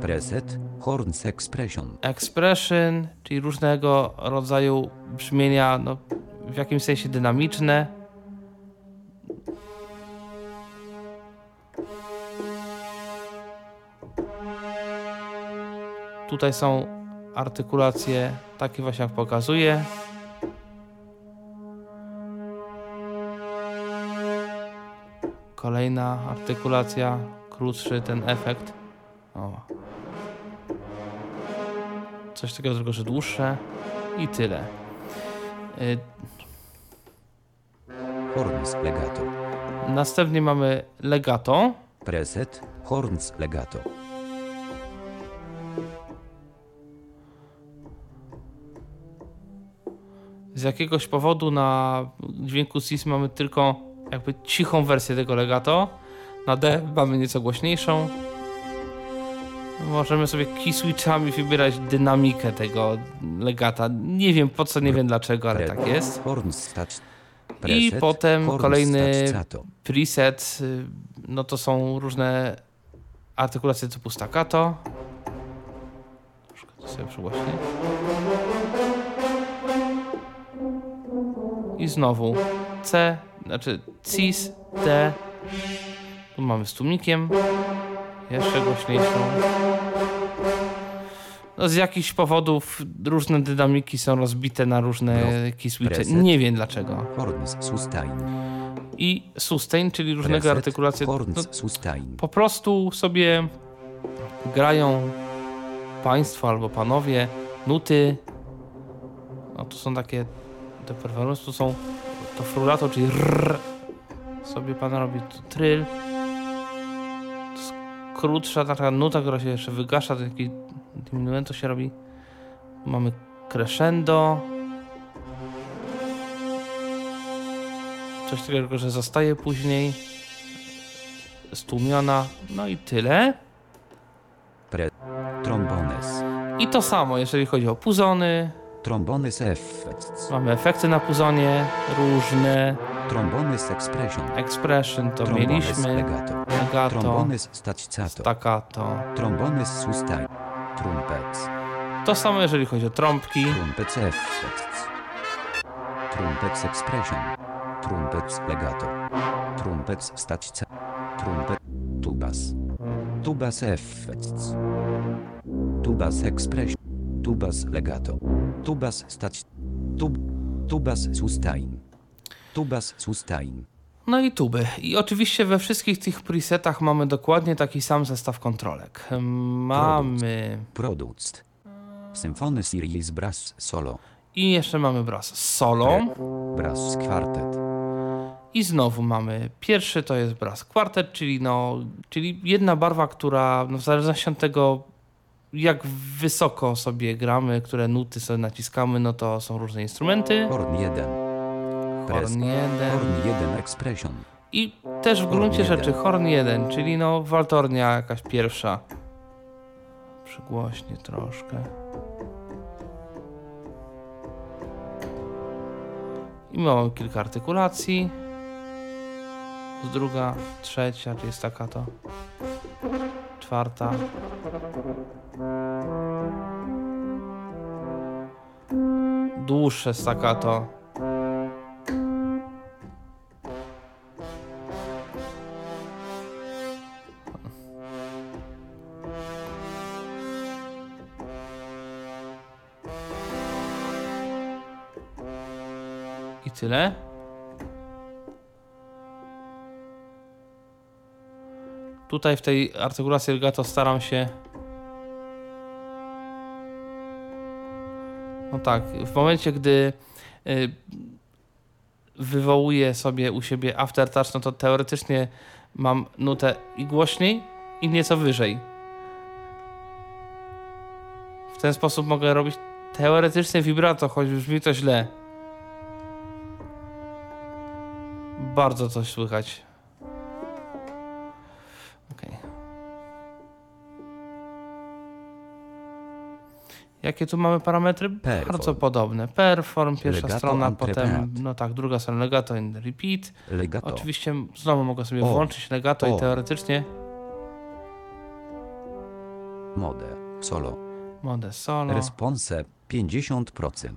Preset. Horns expression. Expression, czyli różnego rodzaju brzmienia, no, w jakimś sensie dynamiczne. Tutaj są artykulacje takie właśnie jak pokazuję. Kolejna artykulacja, krótszy ten efekt. O, coś takiego tylko, że dłuższe i tyle. Y, Horns legato. Następnie mamy legato. Preset. Horns legato. Z jakiegoś powodu na dźwięku cis mamy tylko jakby cichą wersję tego legato. Na D mamy nieco głośniejszą. Możemy sobie key switchami wybierać dynamikę tego legata. Nie wiem po co, nie wiem dlaczego, ale tak jest. I potem kolejny preset, y, no to są różne artykulacje typu staccato. Troszkę to sobie przygłośnię. I znowu C, znaczy cis, D. Tu mamy z tłumikiem. Jeszcze głośniejszą. No z jakichś powodów różne dynamiki są rozbite na różne Bro- key switche. preset. Nie wiem dlaczego. I sustain, czyli różnego artykulacje. No, po prostu sobie grają państwo albo panowie nuty. No to są takie te performance, to są to frulato, czyli rrr. Sobie pan robi tu tryl. To jest krótsza taka nuta, która się jeszcze wygasza, taki diminuendo się robi. Mamy crescendo. Coś takiego, że zostaje później. Stłumiona. No i tyle. Pre. Trombones. I to samo, jeżeli chodzi o puzony. Trombones effects. Mamy efekty na puzonie różne. Trombones expression. Expression to Trombones mieliśmy. legato. Legato. Trombones staccato. Staccato. Trombones sustain. Trumpets. To samo jeżeli chodzi o trąbki. Trumpets effects. Trumpets expression. Trumpets legato. Trumpets stacca. Trumpet. Tubas. Tubas effects. Tubas expression. Tubas legato. Tubas stać. Tub. Tubas sustain. Tubas sustain. No i tuby. I oczywiście we wszystkich tych presetach mamy dokładnie taki sam zestaw kontrolek. Mamy... Produced. Symphony Series Brass Solo. I jeszcze mamy brass solo. Brass Quartet. I znowu mamy pierwszy to jest brass kwartet, czyli, no, czyli jedna barwa, która no, w zależności od tego, jak wysoko sobie gramy, które nuty sobie naciskamy, no to są różne instrumenty. Horn 1. Horn 1. Horn 1 Expression. I też w Horn gruncie jeden. rzeczy horn 1, czyli no waltornia jakaś pierwsza. Przygłośnie troszkę. I mamy kilka artykulacji. Z druga, trzecia, czyli jest taka to. Czwarta. Dłuższe staccato. I tyle. Tutaj w tej artykulacji legato staram się. No tak, w momencie, gdy y, wywołuję sobie u siebie aftertouch, no to teoretycznie mam nutę i głośniej, i nieco wyżej. W ten sposób mogę robić teoretycznie vibrato, choć brzmi to źle. Bardzo coś słychać. Jakie tu mamy parametry? Perform. Bardzo podobne. Perform, pierwsza Legato strona, potem, no tak, druga strona legato and repeat. Legato. Oczywiście znowu mogę sobie O. włączyć legato O. i teoretycznie Mode. Solo. modę solo. Response 50%.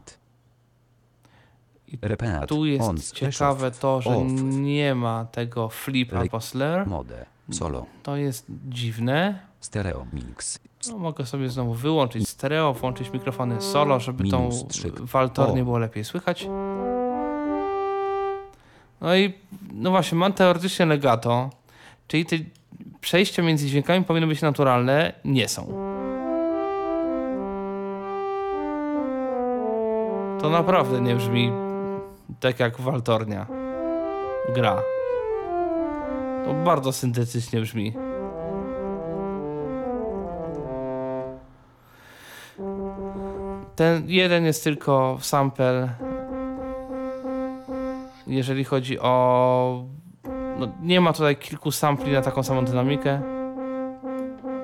I Repeat. Tu jest on ciekawe to, że off. nie ma tego flip Le- albo slur. Mode. Solo. To jest dziwne. Stereo mix. No, mogę sobie znowu wyłączyć stereo, włączyć mikrofony solo, żeby tą waltornię O. było lepiej słychać. No i no właśnie, mam teoretycznie legato, czyli te przejścia między dźwiękami powinny być naturalne, nie są. To naprawdę nie brzmi tak jak waltornia gra. To bardzo syntetycznie brzmi. Ten jeden jest tylko sample. Jeżeli chodzi o. No, nie ma tutaj kilku sampli na taką samą dynamikę.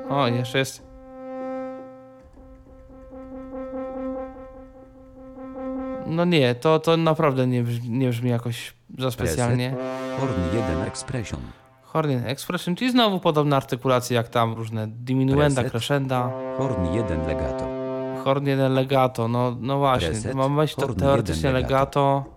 O, jeszcze jest. No nie, to, to naprawdę nie brzmi, nie brzmi jakoś za specjalnie. Horn 1 Expression. Horn Expression, czyli znowu podobne artykulacje jak tam, różne diminuenda, Preset. crescenda. Horn 1 Legato. Horn 1 legato, no, no właśnie, Preset, mam być to teoretycznie 1 legato. legato.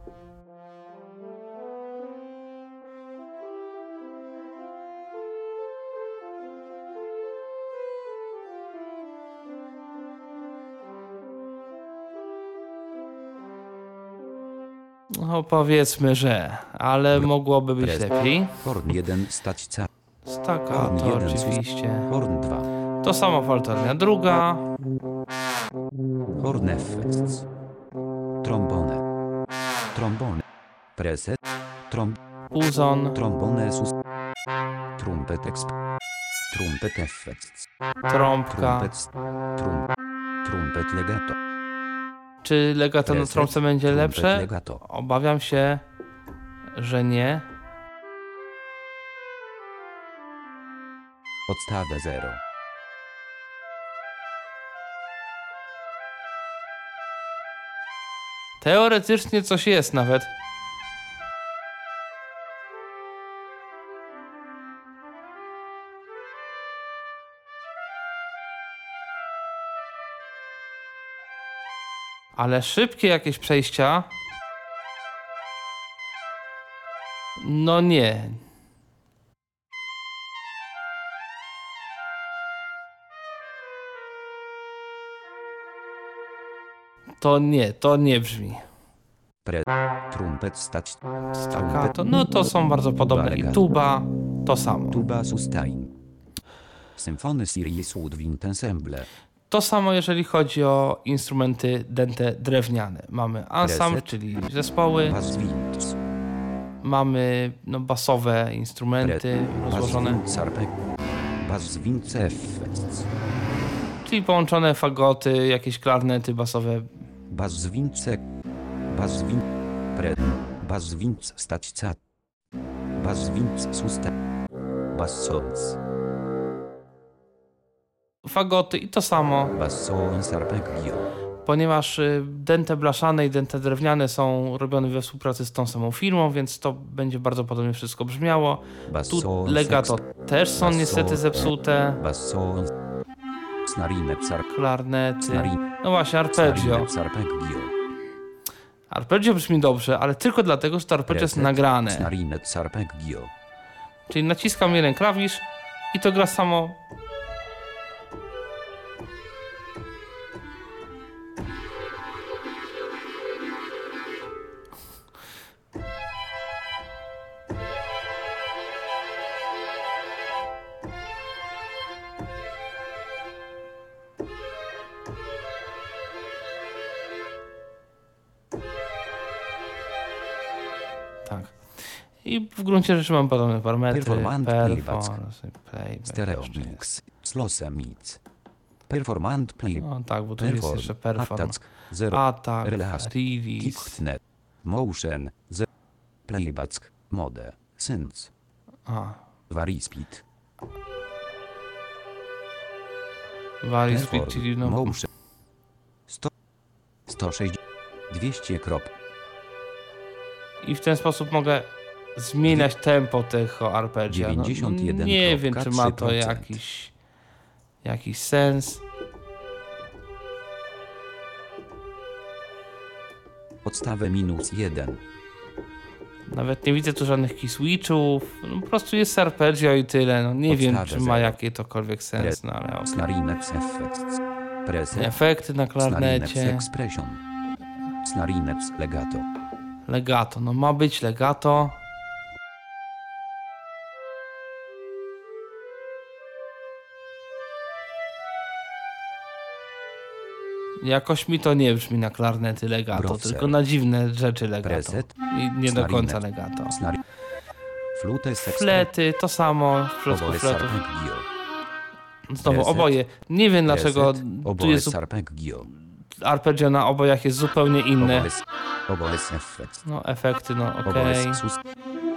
No powiedzmy, że, ale mogłoby być lepiej. Horn 1 stać ca. Staka Horn to 1 sus- oczywiście. Horn 2. To sama faltarnia. Druga, Horn effects. Trombone. Trombone. Preset. Trom. puzon, Trombone sus. Trumpet exp. Trumpet effects. trąbka. Trumpet. Trum. Trumpet legato. Czy legato na trąbce będzie lepsze? legato. Obawiam się, że nie. Podstawę 0. Teoretycznie coś jest nawet. Ale szybkie jakieś przejścia. No nie. To nie, to nie brzmi. Pre. Trumpet stać. Staccato, no to są bardzo podobne. I tuba, to samo. Tuba sustain. Symfony Sirius Woodwind Ensemble. To samo jeżeli chodzi o instrumenty dęte drewniane. Mamy ensemble, czyli zespoły, mamy no, basowe instrumenty rozłożone, czyli połączone fagoty, jakieś klarnety basowe. Bass Winds. Pre. Bass Winds stać cat. Bass Fagoty i to samo, ponieważ y, dęte blaszane i dęte drewniane są robione we współpracy z tą samą firmą, więc to będzie bardzo podobnie wszystko brzmiało. Tu legato też są niestety zepsute, klarnety. No właśnie, arpeggio. Arpeggio. Brzmi dobrze, ale tylko dlatego, że to arpeggio jest nagrane. Czyli naciskam jeden klawisz i to gra samo. I w gruncie rzeczy mam podobne parametry. Performant Performance, playback. Stereo. Mix. Slose Mix. Performant Play. No tak, bo tu jest jeszcze perform. Attack. Zero. Atak, Relast. release. Kicknet. Motion. Zero. Playback. Mode. Synth. A, Vary Speed. Vary speed, czyli no, Motion. 100. 160. 200 krop. i w ten sposób mogę zmieniać tempo tego arpeggia. No, 91,3%. nie wiem, czy ma to jakiś, jakiś sens. Podstawę minus 1. Nawet nie widzę tu żadnych key switchów. No, po prostu jest arpeggio i tyle. No, nie wiem, Podstawę czy ma zero. jakikolwiek sens, no ale. Preset. Efekty na klarnecie. Expression. Snarinet Legato. Legato. No ma być legato. Jakoś mi to nie brzmi na klarnety legato, Browser. tylko na dziwne rzeczy legato. Preset. I nie do końca legato. Flety, to samo w przypadku fletów. Znowu oboje. Nie wiem dlaczego tu jest arpeggio na obojach jest zupełnie inne. Oboe, oboe Effect. No efekty, no okej. Oboe sus...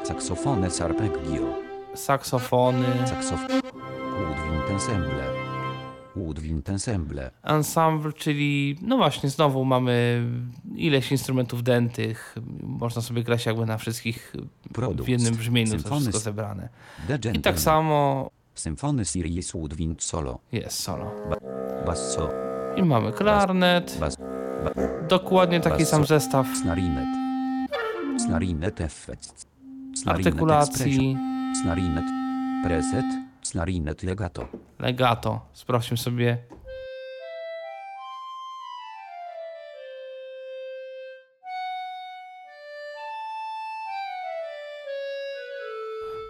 Saxofone Sarpeggio. Saksofony. Saxof... Woodwind Ensemble. Woodwind Ensemble. Ensemble, czyli no właśnie, znowu mamy ileś instrumentów dętych. Można sobie grać jakby na wszystkich Produkt. w jednym brzmieniu, to Symfony wszystko zebrane. I tak samo Symfony Sirius Woodwind Solo. jest solo. Basso. I mamy klarnet, Bas... dokładnie taki sam zestaw Snarinet. Snarinet Effect. Snarinet artykulacji, Snarinet. Preset. Snarinet Legato. legato. Sprawdźmy sobie.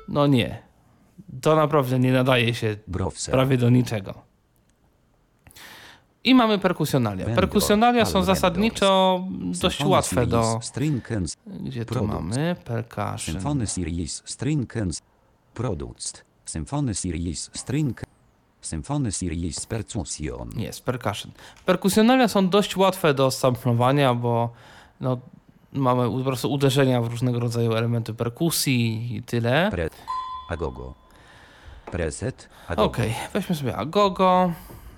No nie. To naprawdę nie nadaje się Browser. prawie do niczego. I mamy perkusjonalia. Vendor, Perkusjonalia są zasadniczo dość łatwe do... Gdzie tu mamy? Percussion. Symfony Series String and Products. Symfony Series String. Symfony Series Percussion. Jest, percussion. Perkusjonalia są dość łatwe do samplowania, bo no, mamy po prostu uderzenia w różnego rodzaju elementy perkusji i tyle. Pre. Agogo. Preset. Agogo. Okej, weźmy sobie Agogo.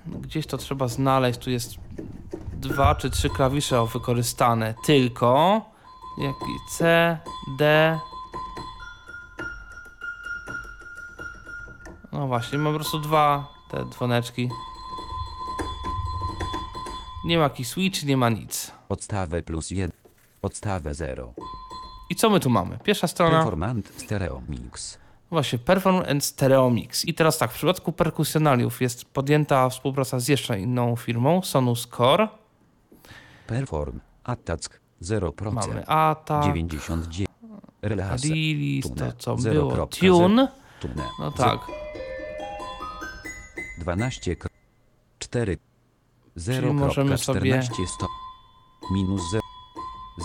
Gdzieś to trzeba znaleźć. Tu jest dwa czy trzy klawisze wykorzystane tylko. Jaki C, D. No właśnie, mam po prostu dwa te dzwoneczki. Nie ma key switch, nie ma nic. Podstawę plus 1. Podstawę 0. I co my tu mamy? Pierwsza strona, Performant stereo mix. właśnie Perform and Stereo Mix. I teraz tak, w przypadku perkusjonaliów jest podjęta współpraca z jeszcze inną firmą, Sonus Core. Perform. Attack 0%. Mamy Attack, 99. Relase. Release, to co Zero było, kropka Tune. Tune. No tak, 12. 4. możemy sobie- 0,14 stopni. Minus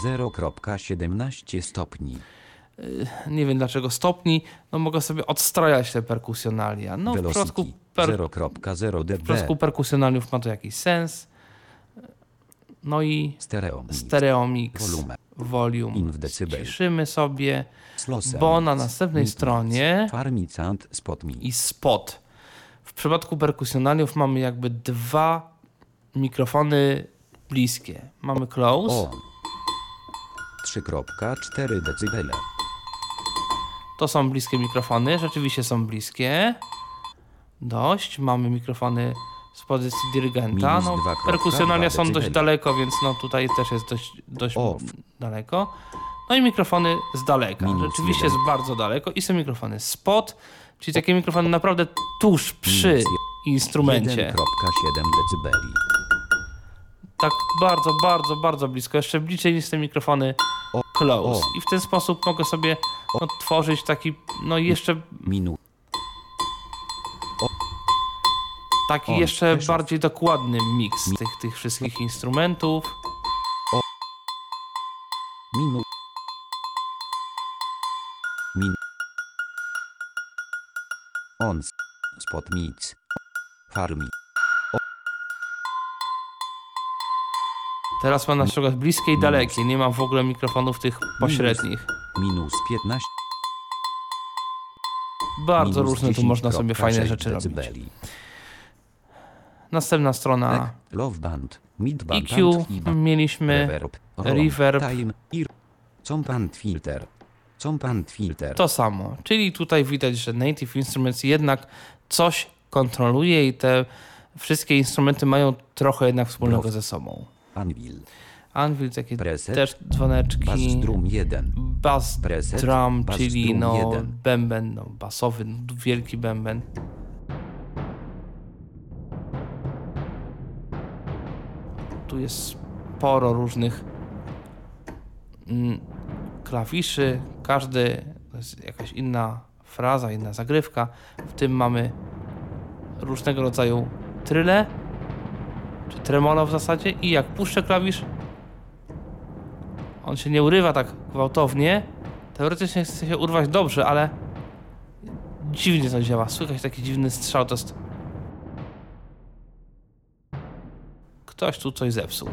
0,17 stopni. nie wiem dlaczego stopni, no mogę sobie odstrajać te perkusjonalia. No w przypadku, Velocity per, 0,0 w przypadku perkusjonaliów ma to jakiś sens. No i Stereo mix. Stereo Mix, Volume. volume. In w decybel. Ciszymy sobie, bo na następnej Mid stronie mix. Farmicant spot mix. i spot. W przypadku perkusjonaliów mamy jakby dwa mikrofony bliskie. Mamy close, O. 3,4 decybele. to są bliskie mikrofony, rzeczywiście są bliskie. Dość. Mamy mikrofony z pozycji dyrygenta. No, 2,2 perkusjonalia są dość daleko, więc no tutaj też jest dość, dość Off. daleko. No i mikrofony z daleka. Minus Rzeczywiście jeden. jest bardzo daleko. I są mikrofony spot, czyli takie mikrofony naprawdę tuż przy instrumencie. 1,7 decybeli. Tak bardzo, bardzo, bardzo blisko. Jeszcze bliżej niż te mikrofony close. I w ten sposób mogę sobie no, tworzyć taki, no jeszcze Minus. taki jeszcze bardziej dokładny miks tych, tych wszystkich instrumentów. Minus. Ons. Spot mix. Farmi. Teraz mam na przykład bliskie i dalekie. Nie mam w ogóle mikrofonów tych pośrednich. Minus 15. Bardzo minus różne tu można sobie 10,6 fajne rzeczy robić. decybeli. Następna strona Love band. EQ i mieliśmy. Reverb. reverb. Time. Compant filter. Compant filter. To samo. Czyli tutaj widać, że Native Instruments jednak coś kontroluje i te wszystkie instrumenty mają trochę jednak wspólnego ze sobą. Anvil. Anvil takie Preset. też dzwoneczki. Bass drum 1. Bass Preset. drum, Bass czyli drum no, bęben no, basowy, no, wielki bęben. Tu jest sporo różnych mm, klawiszy. Każdy to jest jakaś inna fraza, inna zagrywka. W tym mamy różnego rodzaju tryle, czy tremolo w zasadzie i jak puszczę klawisz, on się nie urywa tak gwałtownie. Teoretycznie chce się urwać dobrze, ale dziwnie to działa. Słychać taki dziwny strzał, to jest... Ktoś tu coś zepsuł.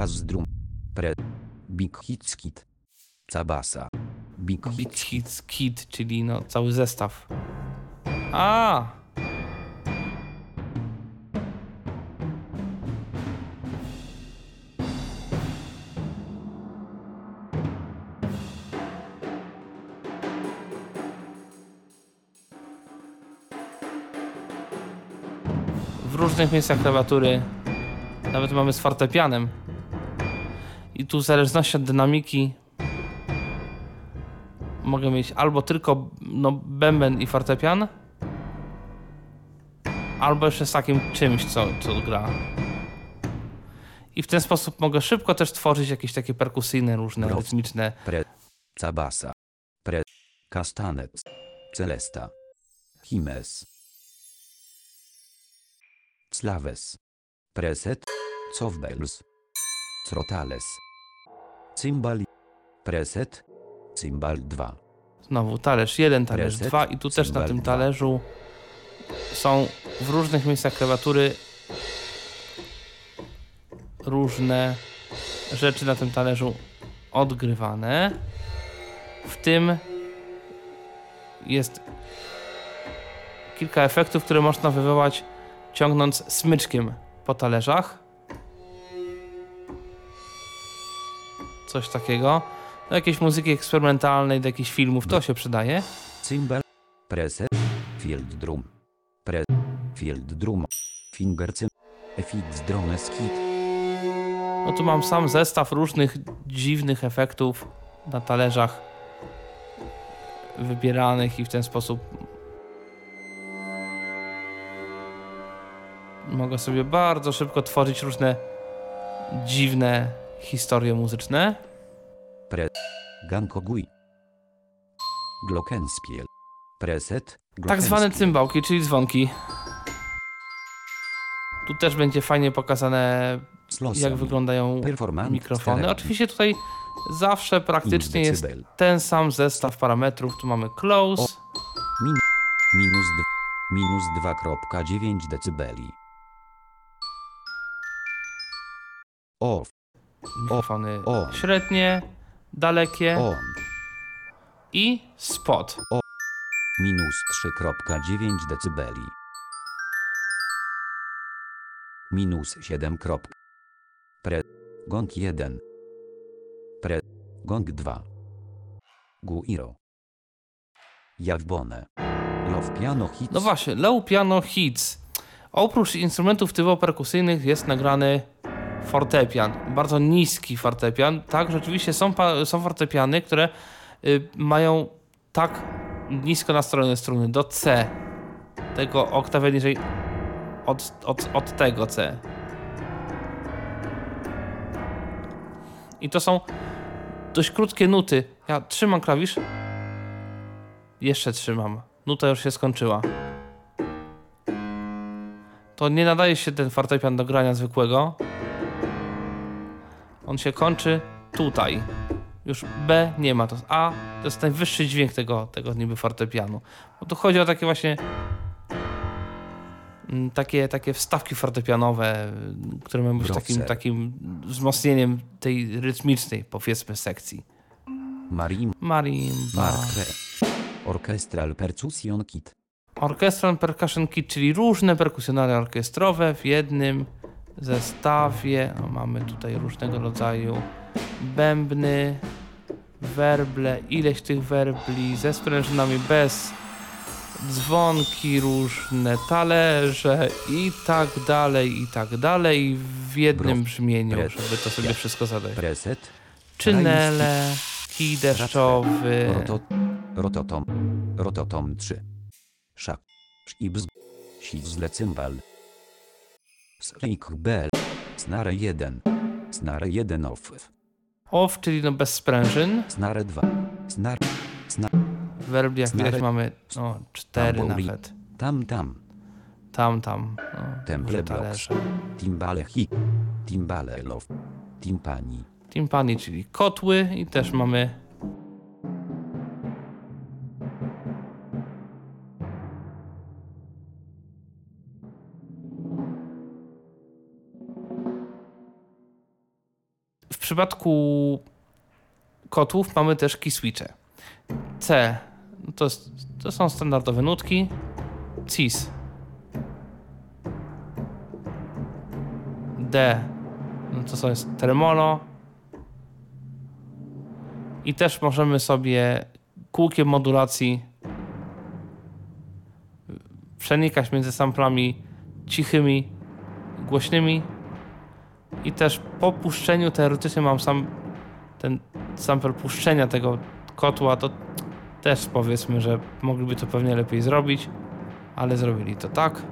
Bass drum. Pre. Big hits kit. Cabasa. Big Big hits Hits Kit, czyli no cały zestaw. A! W różnych miejscach klawiatury nawet mamy z fortepianem. I tu w zależności od dynamiki mogę mieć albo tylko no, bęben i fortepian, albo jeszcze z takim czymś, co, co gra. I w ten sposób mogę szybko też tworzyć jakieś takie perkusyjne, różne, Bro. rytmiczne. Pre. Cabasa. Pre. Castanet. Celesta. Himes. Slaves. Preset. Cowbells. Crotales. Cymbal. Preset. Cymbal 2. Znowu talerz 1, talerz Preset, 2 i tu też na tym talerzu są w różnych miejscach klawiatury różne rzeczy na tym talerzu odgrywane. W tym jest kilka efektów, które można wywołać ciągnąc smyczkiem po talerzach. Coś takiego. do jakiejś muzyki eksperymentalnej, do jakichś filmów, to się przydaje. Cymbal. Preset. Field drum. Pre. Field drum. Finger. Efix drone skit. No tu mam sam zestaw różnych dziwnych efektów na talerzach wybieranych i w ten sposób mogę sobie bardzo szybko tworzyć różne dziwne historie muzyczne. Pre. Gankogui. Glockenspiel. Preset. Tak zwane cymbałki, czyli dzwonki. Tu też będzie fajnie pokazane, jak wyglądają mikrofony. Oczywiście tutaj zawsze praktycznie jest ten sam zestaw parametrów. Tu mamy close, Min, minus, minus 2,9 decybeli. Off. Mikrofony o. średnie, dalekie On. i spot. Minus 3,9 decybeli. Minus 7. krop- Pre. Gong 1. Pre. Gong 2. Guiro. Jawbone. Love piano hits. No właśnie, low piano hits. Oprócz instrumentów typowo perkusyjnych jest nagrany fortepian. Bardzo niski fortepian. Tak, rzeczywiście są, są fortepiany, które y, mają tak nisko nastrojone struny do C. Tego oktawę niżej od, od, od tego C. I to są dość krótkie nuty. Ja trzymam klawisz. Jeszcze trzymam. Nuta już się skończyła. To nie nadaje się ten fortepian do grania zwykłego. On się kończy tutaj. Już B nie ma, to A, to jest najwyższy dźwięk tego, tego niby fortepianu. Bo tu chodzi o takie właśnie mm, takie, takie wstawki fortepianowe, które mają być takim, takim wzmocnieniem tej rytmicznej, powiedzmy, sekcji. Marim. Marimba. Markre. Orchestral Percussion Kit. Orchestral Percussion Kit, czyli różne perkusjonale orkiestrowe w jednym zestawie. O, mamy tutaj różnego rodzaju bębny, werble, ileś tych werbli ze sprężynami bez dzwonki, różne talerze i tak dalej, i tak dalej w jednym brzmieniu, żeby to sobie wszystko zadać. Preset. Czynele, kij deszczowy, Roto, rototom. Rototom 3. Szak. Szibz. Sizle cymbal. Slejk bell. Snare 1. Snare 1 off. off, czyli no bez sprężyn. Snare 2. Snare. Snare. W werbli jak widać mamy no, cztery Tambouri. nawet. Tam tam. Tam, tam. No, Temple blocks. Timbale hi. Timbale love. Timpani. Timpani, czyli kotły i też mamy przypadku kotłów mamy też key switche. C no to, to są standardowe nutki. Cis. D no to jest tremolo. I też możemy sobie kółkiem modulacji przenikać między samplami cichymi, głośnymi. I też po puszczeniu teoretycznie mam sam ten sample puszczenia tego kotła, to też powiedzmy, że mogliby to pewnie lepiej zrobić, ale zrobili to tak.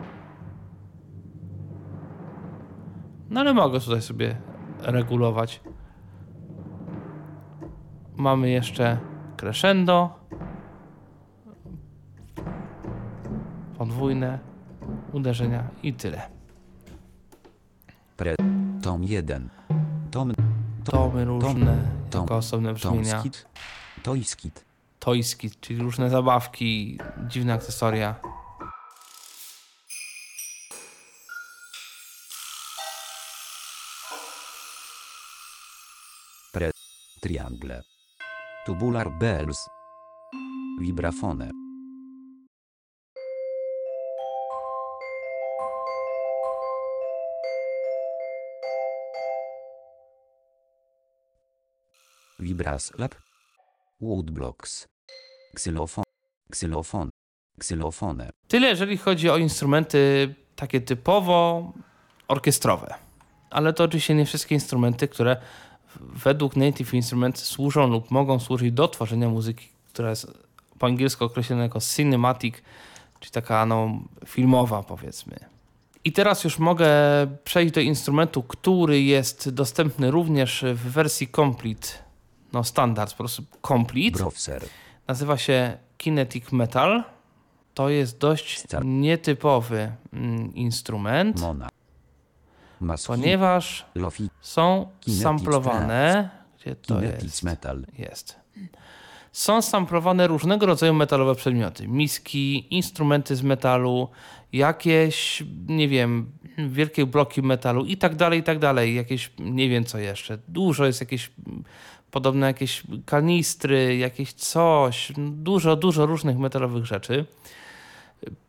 No ale mogę tutaj sobie regulować. Mamy jeszcze crescendo. Podwójne uderzenia i tyle. Pre. Tom 1. Tom. Tomy różne, tom- jako osobne brzmienia. Tomskit. Toyskit. Toyski, czyli różne zabawki, dziwne akcesoria. Pre. Triangle. Tubular bells. Vibrafone. Vibraslab. Woodblocks. Ksylofon. Ksylofon. Ksylofone. Tyle, jeżeli chodzi o instrumenty takie typowo orkiestrowe. Ale to oczywiście nie wszystkie instrumenty, które według Native Instruments służą lub mogą służyć do tworzenia muzyki, która jest po angielsku określona jako cinematic, czyli taka no, filmowa powiedzmy. I teraz już mogę przejść do instrumentu, który jest dostępny również w wersji complete, no standard, po prostu complete. Browser. Nazywa się Kinetic Metal. To jest dość Star- nietypowy mm, instrument, Mona. Maski. ponieważ Lofi. są Kinetic samplowane. Gdzie to Kinetic jest? Metal. Jest. Są samplowane różnego rodzaju metalowe przedmioty. Miski, instrumenty z metalu, jakieś, nie wiem, wielkie bloki metalu i tak dalej, i tak dalej. Jakieś, nie wiem co jeszcze. Dużo jest jakieś, podobne jakieś kanistry, jakieś coś. Dużo, dużo różnych metalowych rzeczy.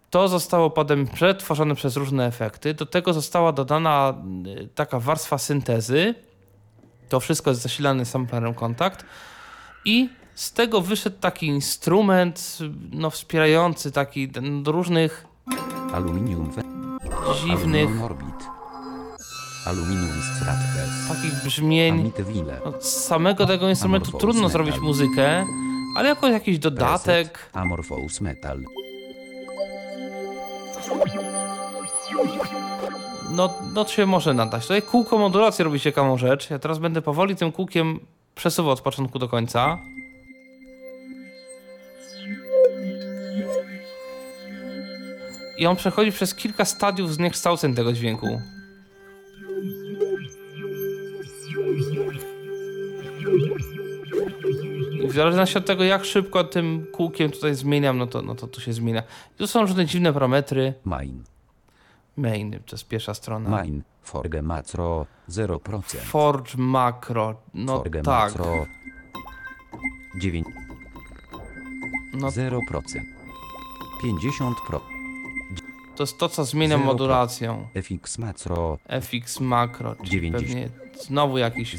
To zostało potem przetworzone przez różne efekty. Do tego została dodana y, taka warstwa syntezy. To wszystko jest zasilane samplerem kontakt. I z tego wyszedł taki instrument, no, wspierający taki do różnych Aluminium. dziwnych, Aluminium Orbit. Aluminium Strathes. takich brzmień. Amityville. No, samego tego instrumentu trudno zrobić muzykę, ale jako jakiś dodatek. Amorphous Metal. no, no to się może nadać. Tutaj kółko modulacji robi ciekawą rzecz. Ja teraz będę powoli tym kółkiem przesuwał od początku do końca. I on przechodzi przez kilka stadiów zniekształceń tego dźwięku. W zależności od tego, jak szybko tym kółkiem tutaj zmieniam, no to, no to tu się zmienia. Tu są różne dziwne parametry. Mine. Main, to jest pierwsza strona. Mine. Forge Macro. 0%. Forge Macro. No Forge tak. Macro. 9. No 0%. 50 Pro. to jest to, co zmienia 0%. modulacją. FX Macro. FX Macro, czyli 90. pewnie znowu jakiś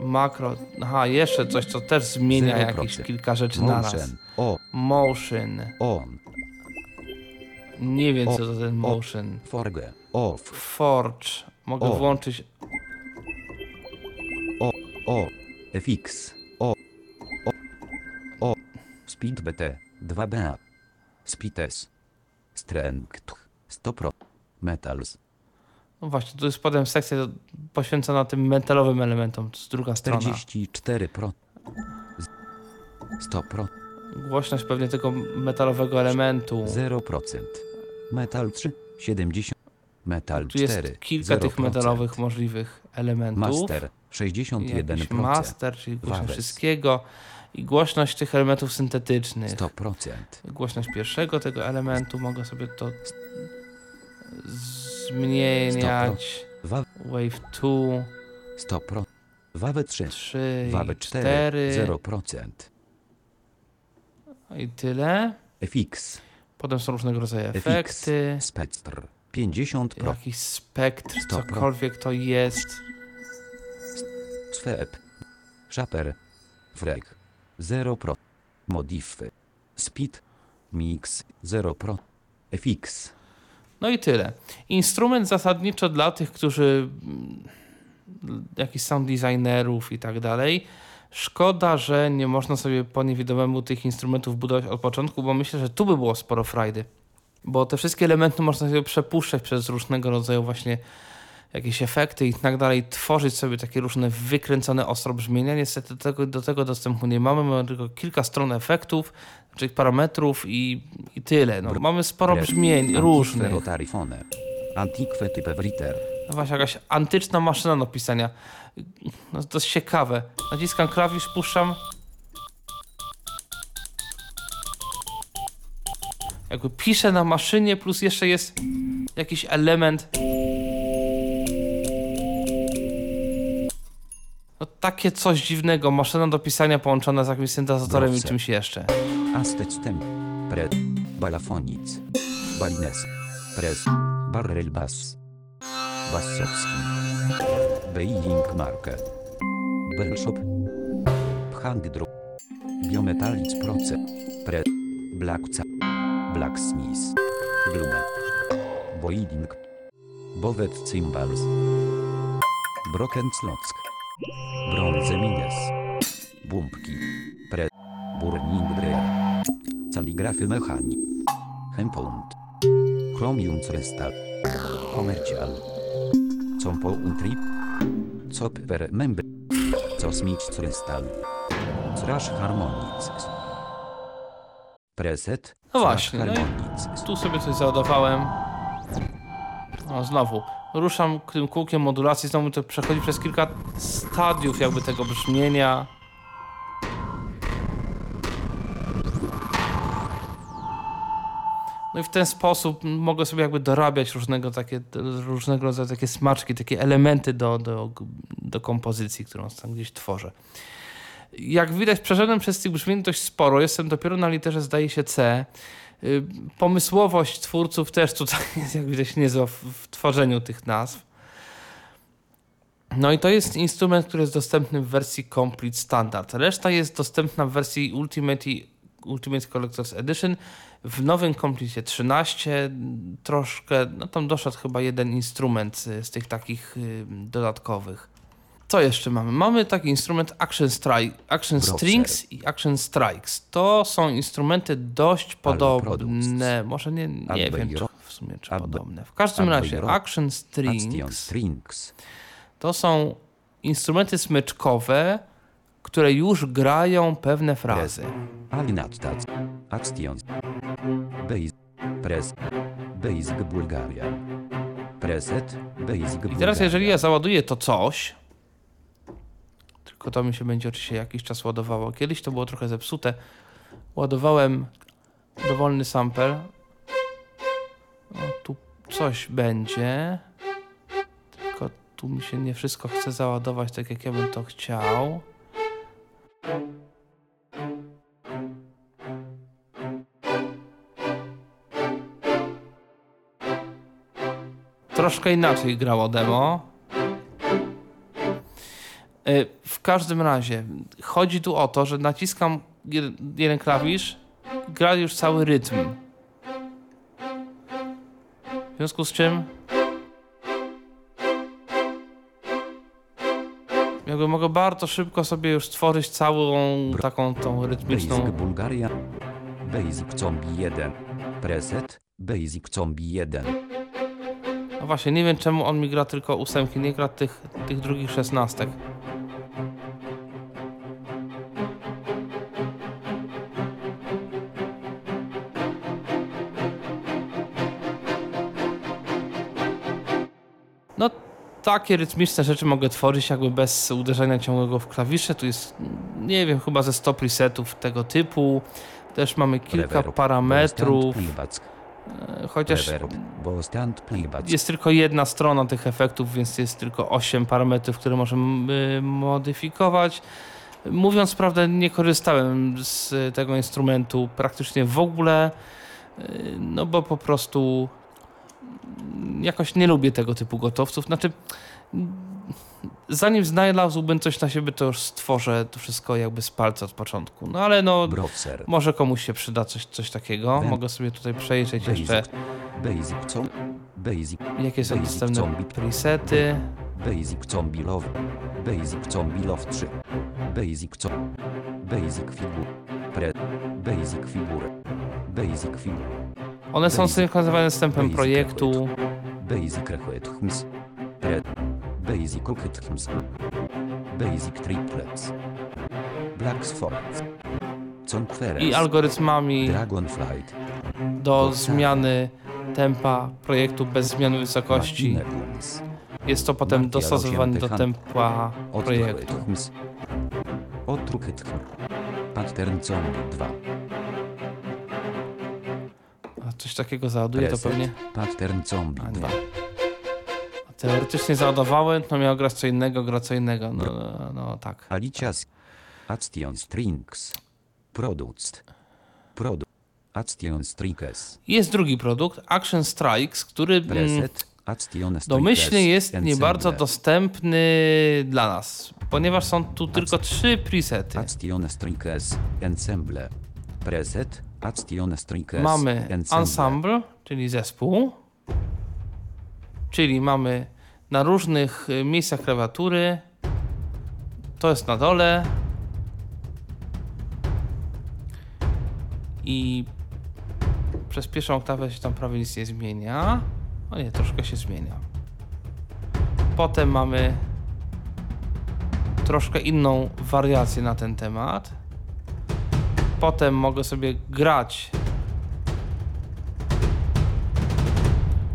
makro. Aha, jeszcze coś, co też zmienia 0%. jakieś kilka rzeczy naraz. Motion. O. Motion. On. Nie wiem, O, co to ten o. motion. Forge. Off. Forge. Mogę O. włączyć. O. FX. O. O. O. Speed BT. 2BA. Speedes. Strength. 100 Pro. Metals. No właśnie, tu jest potem sekcja poświęcona tym metalowym elementom. To jest druga strona. 44 Pro. Z- 100 Pro. Głośność pewnie tego metalowego elementu. 0%. Metal 3. 70. Metal Tu jest 4. kilka tych 0%. metalowych możliwych elementów. Master. Jakiś 61%. master, czyli głośność wszystkiego i głośność tych elementów syntetycznych. 100%. Głośność pierwszego tego elementu, mogę sobie to zmieniać. Wa- Wave 2, 100 Pro. Wawe 3. 3, Wawe 4. 4 0%. i tyle. FX. Potem są różnego rodzaju FX. efekty, Spectr. 50 Pro. jakiś spektr, 100 pro. cokolwiek to jest. Swep. Shaper. Frek. 0 Pro. Modify. Speed. Mix. 0 Pro. FX. No i tyle. Instrument zasadniczo dla tych, którzy mm, jakichś sound designerów i tak dalej. Szkoda, że nie można sobie po niewidomemu tych instrumentów budować od początku, bo myślę, że tu by było sporo frajdy. Bo te wszystkie elementy można sobie przepuszczać przez różnego rodzaju właśnie jakieś efekty i tak dalej, tworzyć sobie takie różne wykręcone ostro brzmienia. Niestety do tego, do tego dostępu nie mamy, mamy tylko kilka stron efektów, czy parametrów i, i tyle. No, mamy sporo brzmień różnych. Antique type Vriter. No właśnie jakaś antyczna maszyna do pisania. No to jest ciekawe. Naciskam klawisz, puszczam. Jakby piszę na maszynie, plus jeszcze jest jakiś element. No takie coś dziwnego. Maszyna do pisania połączona z jakimś syntezatorem i czymś jeszcze. Astectem. Pre. Balafonic. Balines. Pres. Barrel Bass. Bassowski. Beiling Marke. Bellshop. Hangdro. Biometalic proce. Pre. Blackca. Blacksmith. Blume. Boiling. Bowet cymbals. Brokenslock. Bronze mines. Bumpki. Pre. Burning breer. Caligrafy mechanik. Hempound. Chromium crystal. Commercial. Compo untrip. Cop per member. Cosmic crystal. Trash harmonics. Preset. No właśnie, no. Tu sobie coś załadowałem. O, znowu. Ruszam tym kółkiem modulacji, znowu to przechodzi przez kilka stadiów jakby tego brzmienia. No i w ten sposób mogę sobie jakby dorabiać różnego, takie, różnego rodzaju takie smaczki, takie elementy do, do, do kompozycji, którą tam gdzieś tworzę. Jak widać, przeszedłem przez tych brzmień dość sporo. Jestem dopiero na literze, zdaje się, C. Y, Pomysłowość twórców też tutaj jest, jak widać, niezła w, tworzeniu tych nazw. No i to jest instrument, który jest dostępny w wersji Complete Standard. Reszta jest dostępna w wersji Ultimate, i- Ultimate Collector's Edition. W nowym Complete 13 troszkę, no tam doszedł chyba jeden instrument y, z tych takich y, dodatkowych. Co jeszcze mamy? Mamy taki instrument Action, Strike, action. Strings i Action Strikes. To są instrumenty dość podobne. Może nie, nie wiem, czy w sumie czy podobne. W każdym razie. Action strings. to są instrumenty smyczkowe, które już grają pewne frazy. Actions. Base. Press. Basic Bulgaria. Preset. Basic I teraz jeżeli ja załaduję to coś, tylko to mi się będzie oczywiście jakiś czas ładowało. Kiedyś to było trochę zepsute. Ładowałem dowolny sample. O, tu coś będzie. Tylko tu mi się nie wszystko chce załadować tak jak ja bym to chciał. Troszkę inaczej grało demo. Y, W każdym razie chodzi tu o to, że naciskam jeden klawisz, gra już cały rytm. W związku z czym jakby mogę bardzo szybko sobie już stworzyć całą taką tą rytmiczną Basic Bulgaria. Basic Zombie 1. Preset. Basic Zombie 1. No właśnie, nie wiem czemu on mi gra tylko ósemki, nie gra tych, tych drugich szesnastek. Takie rytmiczne rzeczy mogę tworzyć jakby bez uderzenia ciągłego w klawisze. Tu jest, nie wiem, chyba ze 100 presetów tego typu. Też mamy kilka parametrów, e, chociaż jest tylko jedna strona tych efektów, więc jest tylko 8 parametrów, które możemy y, modyfikować. Mówiąc prawdę, nie korzystałem z tego instrumentu praktycznie w ogóle, y, no bo po prostu jakoś nie lubię tego typu gotowców. Znaczy, zanim znalazłbym coś na siebie, to już stworzę to wszystko jakby z palca od początku. No ale no, Browser. może komuś się przyda coś, coś takiego. Mogę sobie tutaj przejrzeć jeszcze, Basic. Basic co? Basic. jakie są Basic zombie. presety. Basic Zombie Love. Basic Zombie Love 3. Basic co? Basic Figur. Pre. Basic Figur. Basic Figur. One są synchronizowane z tempem projektu. Basic. Pre. Basic. Basic Triplets. Black. Conference. i algorytmami Dragonflight. do zmiany tempa projektu bez zmiany wysokości. Jest to potem dostosowane do 8 tempa projektu. Pattern Zombie 2. Coś takiego załaduje to pewnie. Pattern Zombie A 2. nie. A teoretycznie załadowałem, to miał grać co innego, gra co innego. No, no, no tak. Alicias. Action Strings. Produced. Produ. Action Strings. Jest drugi produkt, Action Strikes, który mm, Preset. Actiones Domyślnie jest nie bardzo dostępny dla nas, ponieważ są tu tylko trzy presety. Ensemble. Preset, Mamy ensemble. czyli zespół, czyli mamy na różnych y, miejscach klawiatury. To jest na dole. I przez pierwszą oktawę się tam prawie nic nie zmienia. O nie, troszkę się zmienia. Potem mamy troszkę inną wariację na ten temat. Potem mogę sobie grać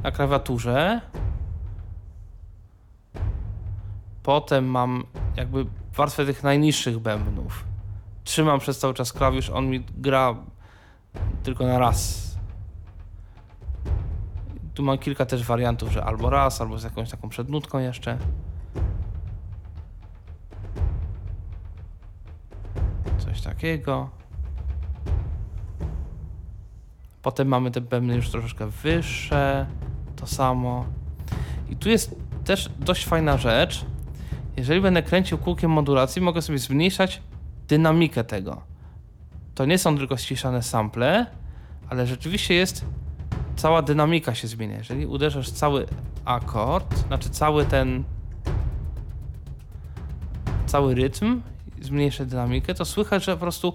na klawiaturze. Potem mam jakby warstwę tych najniższych bębnów. Trzymam przez cały czas klawisz, on mi gra tylko na raz. Tu mam kilka też wariantów, że albo raz, albo z jakąś taką przednutką jeszcze. Coś takiego. Potem mamy te bębny już troszeczkę wyższe. To samo. I tu jest też dość fajna rzecz. Jeżeli będę kręcił kółkiem modulacji, mogę sobie zmniejszać dynamikę tego. To nie są tylko ściszane sample, ale rzeczywiście jest cała dynamika się zmienia. Jeżeli uderzasz cały akord, znaczy cały ten cały rytm, zmniejszę dynamikę, to słychać, że po prostu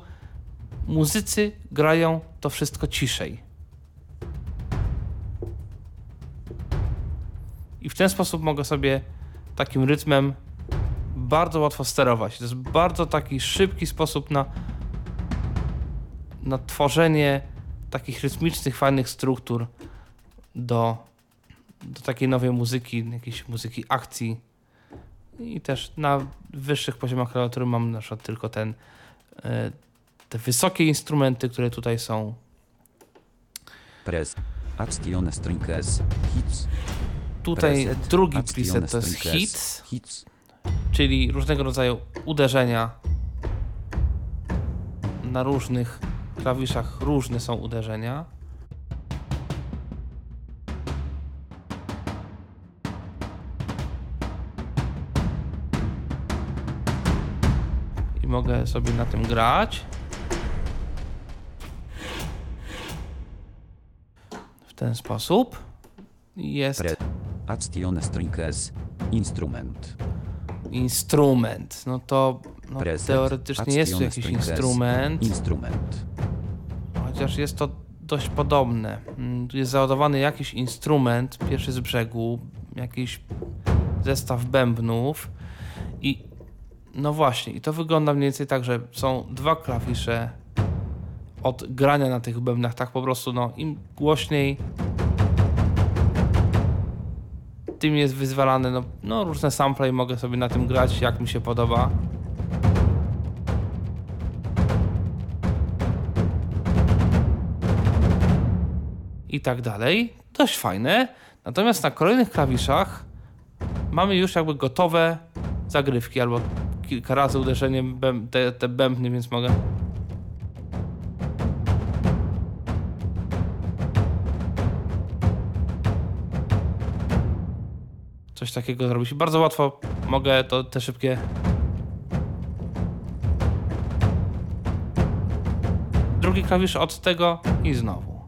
muzycy grają to wszystko ciszej. I w ten sposób mogę sobie takim rytmem bardzo łatwo sterować. To jest bardzo taki szybki sposób na, na tworzenie takich rytmicznych, fajnych struktur do, do takiej nowej muzyki, jakiejś muzyki akcji. I też na wyższych poziomach klawiatury mam na przykład tylko ten, e, te wysokie instrumenty, które tutaj są. Pres. Actiones trinkes, hits. Tutaj Preset, drugi preset to jest hits, Hits. czyli różnego rodzaju uderzenia. Na różnych klawiszach różne są uderzenia. I mogę sobie na tym grać. Ten sposób. Jest Pre. Actiones trinkes, instrument. instrument. No to no, teoretycznie jest tu jakiś instrument. Instrument. Chociaż jest to dość podobne. Mm, Tu jest załadowany jakiś instrument, pierwszy z brzegu, jakiś zestaw bębnów i no właśnie, i to wygląda mniej więcej tak, że są dwa klawisze od grania na tych bębnach, tak po prostu, no im głośniej tym jest wyzwalane no, no różne sample i mogę sobie na tym grać jak mi się podoba. i tak dalej. Dość fajne. Natomiast na kolejnych klawiszach mamy już jakby gotowe zagrywki albo kilka razy uderzeniem te, te bębny, więc mogę. Coś takiego zrobić. Bardzo łatwo mogę to te szybkie. Drugi klawisz od tego i znowu.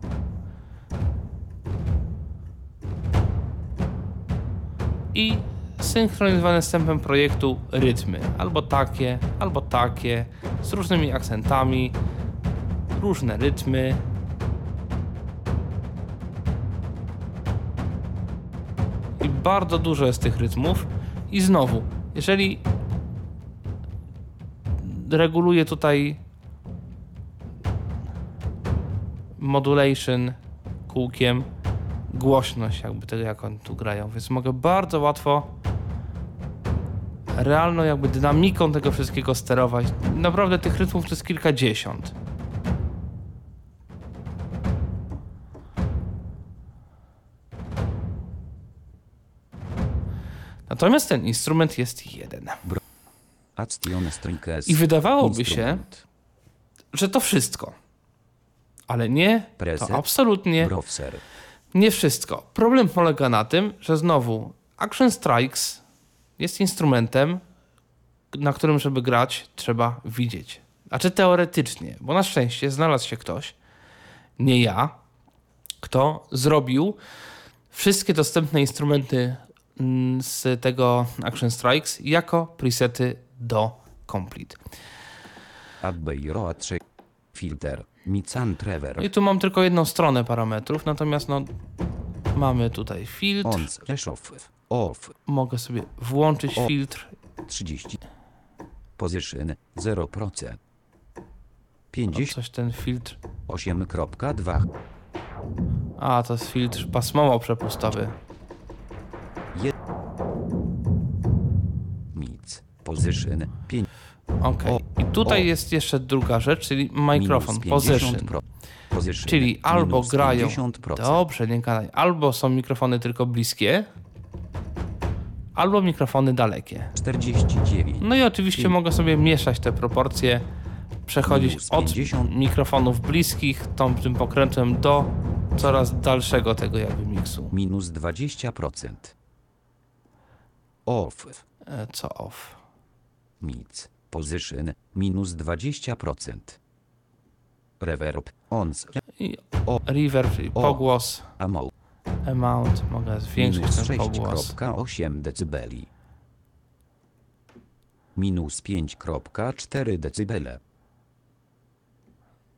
i synchronizowane z tempem projektu rytmy. Albo takie, albo takie, z różnymi akcentami, różne rytmy. Bardzo dużo jest tych rytmów. I znowu, jeżeli reguluję tutaj modulation kółkiem, głośność jakby tego, jak oni tu grają, więc mogę bardzo łatwo realną jakby dynamiką tego wszystkiego sterować. Naprawdę tych rytmów to jest kilkadziesiąt. Natomiast ten instrument jest jeden. I wydawałoby się, że to wszystko. Ale nie, to absolutnie. Nie wszystko. Problem polega na tym, że znowu Action Strikes jest instrumentem, na którym, żeby grać, trzeba widzieć. Znaczy teoretycznie, bo na szczęście znalazł się ktoś, nie ja, kto zrobił wszystkie dostępne instrumenty z tego Action Strikes jako presety do Complete. Abbey Road 3. Filter. Mican Trevor. I tu mam tylko jedną stronę parametrów, natomiast no, mamy tutaj filtr. Off. Off. Mogę sobie włączyć O. filtr. 30. Position 0%. No, 58.2. coś ten filtr. A, to jest filtr pasmowo-przepustowy. Position 5. Ok. I tutaj o. jest jeszcze druga rzecz, czyli mikrofon, position. 50%. Position Czyli albo grają. 50%. Dobrze, nie gadaj. Albo są mikrofony tylko bliskie, albo mikrofony dalekie. 49. No i oczywiście Pięć. mogę sobie mieszać te proporcje, przechodzić od 50. mikrofonów bliskich tą, tym pokrętłem do coraz dalszego tego jakby miksu. Minus 20%. Off. E, Co off? Mic. Position minus 20%. Reverb. On slash I O. reverb, czyli O. pogłos, amount. amount, mogę zwiększyć Minus ten pogłos. 6,8 decybeli. Minus 5,4 decybele.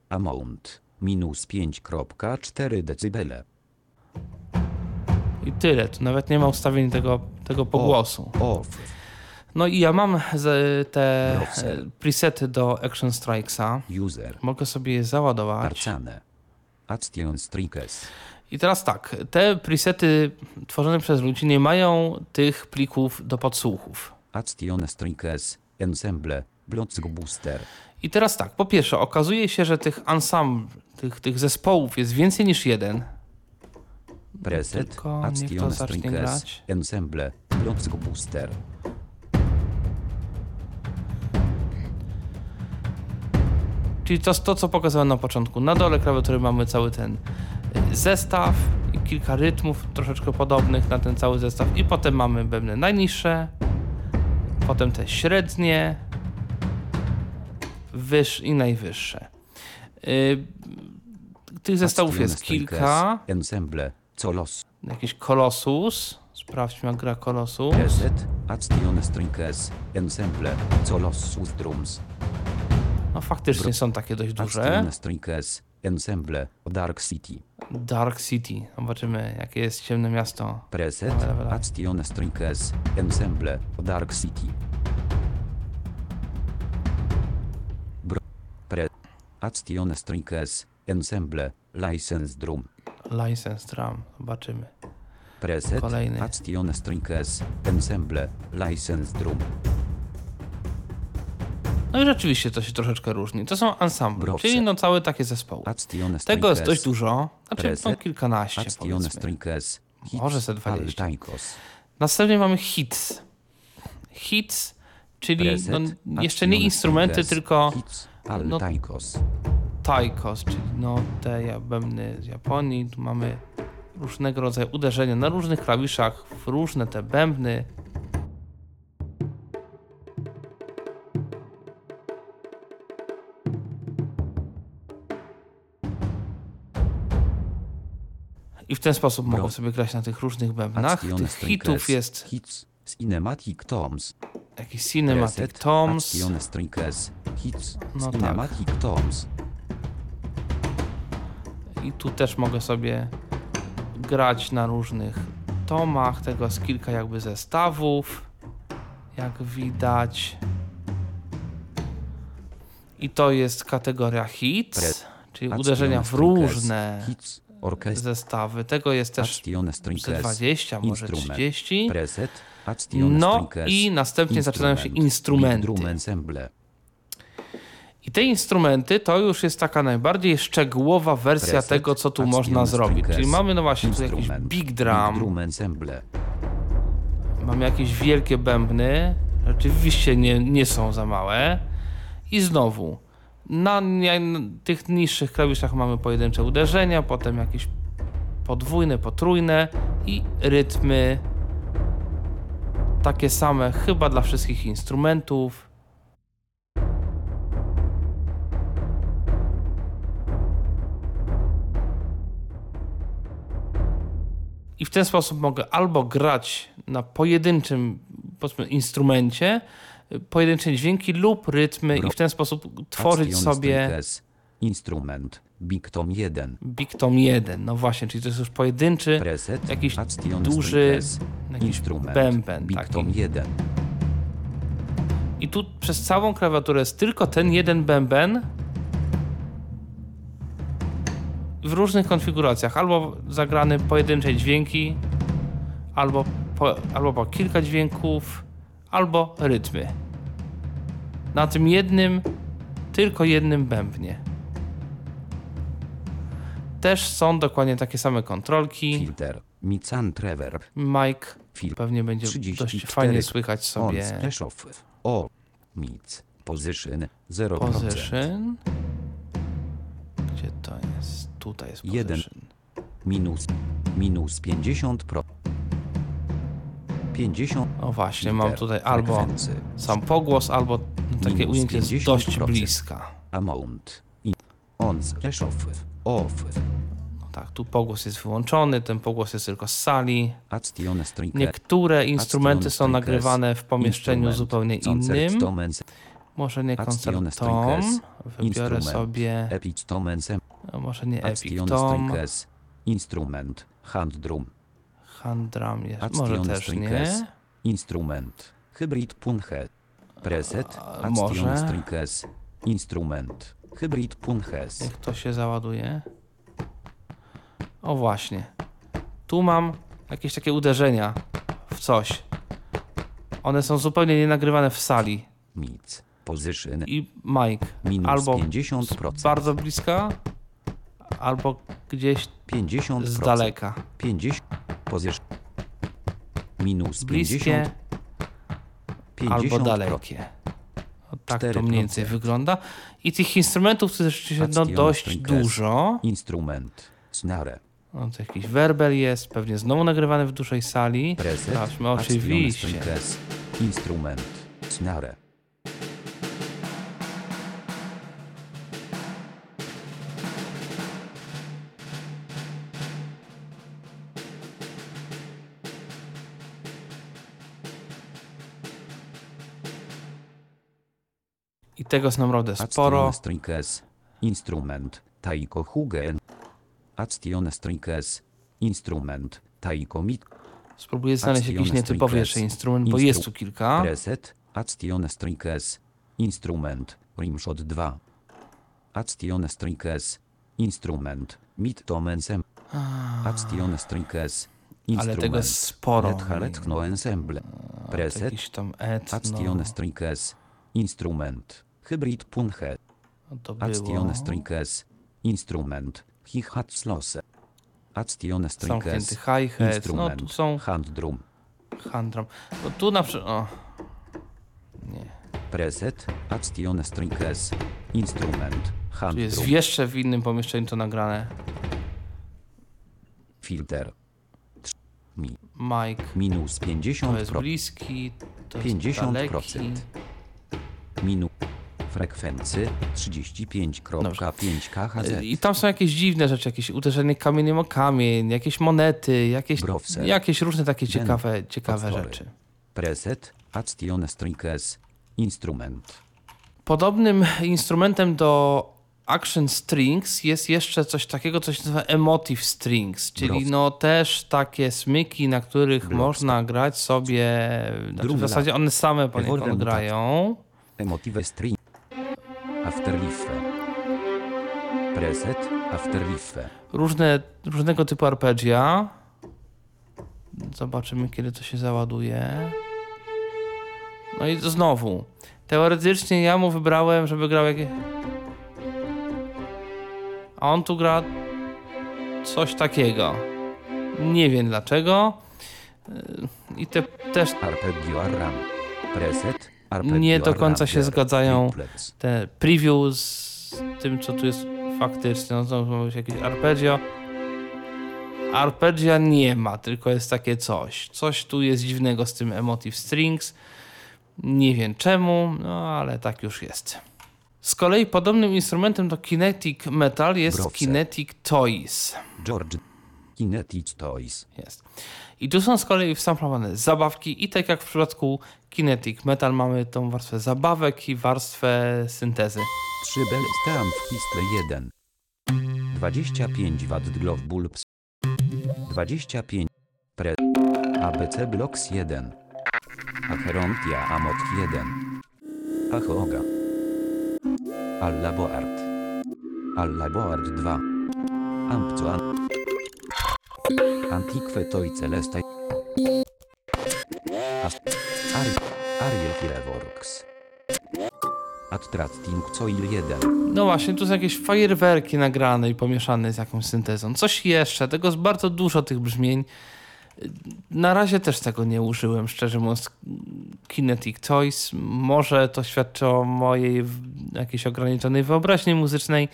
Amount. Minus 5,4 decybele. I tyle, tu nawet nie ma ustawień tego, tego pogłosu. Off. No i ja mam z, te Browser. e, presety do Action Strikesa. User. Mogę sobie je załadować. Arcane. Action Strikes. I teraz tak, te presety tworzone przez ludzi nie mają tych plików do podsłuchów. Action Strikes. Ensemble. Block Booster. I teraz tak, po pierwsze, okazuje się, że tych ensemble, tych, tych zespołów jest więcej niż jeden. Preset. Tylko niech to Action zacznie Strikes. grać. Ensemble. Block Booster. Czyli to to, co pokazałem na początku. Na dole klawiatury mamy cały ten y, zestaw i kilka rytmów troszeczkę podobnych na ten cały zestaw. I potem mamy bębny najniższe, potem te średnie, wyż i najwyższe. Y, Tych zestawów jest kilka. Ensemble. Colos. Jakiś Colossus. Sprawdźmy, jak gra. Action Strikes. Ensemble. Colossus Drums. No faktycznie są takie dość duże. Ensemble. Dark City. Dark City. Zobaczymy, jakie jest ciemne miasto. Preset. Action Strikes. Ensemble. Dark City. Bro. Pre. Action Strikes. Ensemble. License Drum. License Drum. Zobaczymy. Preset. Kolejny. Action Strikes. Ensemble. License Drum. No i rzeczywiście to się troszeczkę różni. To są ensemble, czyli no całe takie zespoły. Tego jest dość dużo. Znaczy no Preset. kilkanaście powiedzmy. Może ze 20. Altaikos. Następnie mamy hits. Hits, czyli no, jeszcze nie instrumenty, tylko Hits. Altaikos. taikos, czyli no te ja- bębny z Japonii. Tu mamy różnego rodzaju uderzenia na różnych klawiszach, w różne te bębny. I w ten sposób mogą Bro. sobie grać na tych różnych bębnach. Tych hitów jest Hits. Cinematic Toms. jakiś Cinematic. Toms. Hits. No tak. Cinematic Toms. I tu też mogę sobie grać na różnych tomach. Tego jest kilka jakby zestawów. Jak widać. I to jest kategoria hits, czyli uderzenia w różne Hits. Orchestra. zestawy. Tego jest też Action z Strikes. 20, może Instrument. 30. Preset. No i następnie zaczynają się Instrument. instrumenty. I te instrumenty to już jest taka najbardziej szczegółowa wersja tego, co tu można zrobić. Czyli mamy no właśnie tu jakiś big drum, mamy jakieś wielkie bębny, rzeczywiście nie, nie są za małe. I znowu, na, na tych niższych klawiszach mamy pojedyncze uderzenia, potem jakieś podwójne, potrójne i rytmy takie same chyba dla wszystkich instrumentów. I w ten sposób mogę albo grać na pojedynczym instrumencie, pojedyncze dźwięki lub rytmy i w ten sposób tworzyć sobie instrument Big Tom 1. Big Tom 1, no właśnie, czyli to jest już pojedynczy, Preset, jakiś duży jakiś instrument bęben. Big taki. Tom 1. I tu przez całą klawiaturę jest tylko ten jeden bęben w różnych konfiguracjach. Albo zagrany pojedyncze dźwięki, albo po, albo po kilka dźwięków, albo rytmy. Na tym jednym, tylko jednym bębnie. Też są dokładnie takie same kontrolki. Filter, Mixan Reverb, Mike Fil pewnie będzie 34. dość fajnie słychać sobie Off, O, Mix, Position, 0%. position. Gdzie to jest? Tutaj jest position. Minus, minus 50 pro. 50. O właśnie, filter, mam tutaj albo sam pogłos, albo takie ujęcie jest 50%. dość bliska. Amount. I on Splash Off, Off, No tak, tu pogłos jest wyłączony, ten pogłos jest tylko z sali. Niektóre instrumenty są nagrywane w pomieszczeniu zupełnie innym. Może nie Action koncert String tom. S. Wybiorę sobie, może nie Epic Action Tom. String S. Instrument, Hand Drum, Hand drum jest, Action może też nie. Instrument, Hybrid Punche, Preset, A, Action może? String S. Instrument, Hybrid Punches, Jak to się załaduje? O właśnie. Tu mam jakieś takie uderzenia w coś. One są zupełnie nie nagrywane w sali. Mix, Position, I Mike minus albo 50%, z bardzo bliska, albo gdzieś 50%, z daleka. 50, Position, minus Bliskie 50, albo 50%, dalekie. O, tak to 4%. mniej więcej wygląda. I tych instrumentów to jest rzeczywiście no, dość dużo. Instrument, Snare, No, to jakiś werbel jest, pewnie znowu nagrywany w dużej sali. Sprawdźmy, oczywiście. Instrument, Snare, tego jest naprawdę sporo. Instrument, Taiko Hugen, Action String S. Instrument, Taiko Mit, Spróbuję znaleźć jakiś nietypowy jeszcze instrument, bo jest tu kilka. Preset, Action String S. Instrument, Rimshot 2. Action String S. Instrument, Mit Tomensem. Action String S. Instrument, tego jest sporo. Red Haletchno Ensemble. Preset, tam etno. Action String S. Instrument, Hybrid Punche. No to. Action String S. Instrument, Hi-Hat Slose. Action String Zamknięty S. hi-hat. No Instrument, tu są Hand Drum. handram. No tu na przykład... O. Nie. Preset, Action String S. Instrument, Hand Tu jest Drum. jeszcze w innym pomieszczeniu to nagrane. Filter. Mi. Mike. Minus To 50 jest pro, bliski, to jest 50%. daleki. minu. Frekwency 35.5 kHz. I tam są jakieś dziwne rzeczy, jakieś uderzenie kamieniem o kamień, jakieś monety, jakieś, Browser. jakieś różne takie ciekawe, ciekawe rzeczy. Preset, Action String S. Instrument. Podobnym instrumentem do Action Strings jest jeszcze coś takiego, co się nazywa Emotive Strings, czyli Browser. no też takie smyki, na których Browser. można grać sobie, znaczy w zasadzie one same poniekąd grają. Emotive String. Afterlife. Preset, Afterlife. Różne, różnego typu arpeggia. Zobaczymy, kiedy to się załaduje. No i znowu. Teoretycznie ja mu wybrałem, żeby grał jakieś... A on tu gra coś takiego. Nie wiem dlaczego. Yy, I te też Arpeggio Arram. Preset, Nie do końca się zgadzają. Te preview z tym, co tu jest faktycznie. No to być jakieś arpeggio. arpeggia nie ma, tylko jest takie coś. Coś tu jest dziwnego z tym Emotive Strings. Nie wiem czemu, no ale tak już jest. Z kolei podobnym instrumentem do Kinetic Metal jest. Kinetic Toys. George. Kinetic Toys. Jest. I tu są z kolei wsamplowane zabawki i tak jak w przypadku Kinetic Metal mamy tą warstwę zabawek i warstwę syntezy. 3 bel stam w Histle 1. 25 watt glove bulbs. 25. Pre. ABC blocks 1. Acherontia amot 1. Achoga. Allaboard. Allaboard 2. Ampcoan. Antique Toy Celeste. Ast. Ari. Ariel Fireworks. Attracting Coil 1. No właśnie, tu są jakieś fajerwerki nagrane i pomieszane z jakąś syntezą. Coś jeszcze, tego jest bardzo dużo tych brzmień. Na razie też tego nie użyłem, szczerze mówiąc. Kinetic Toys. Może to świadczy o mojej jakiejś ograniczonej wyobraźni muzycznej,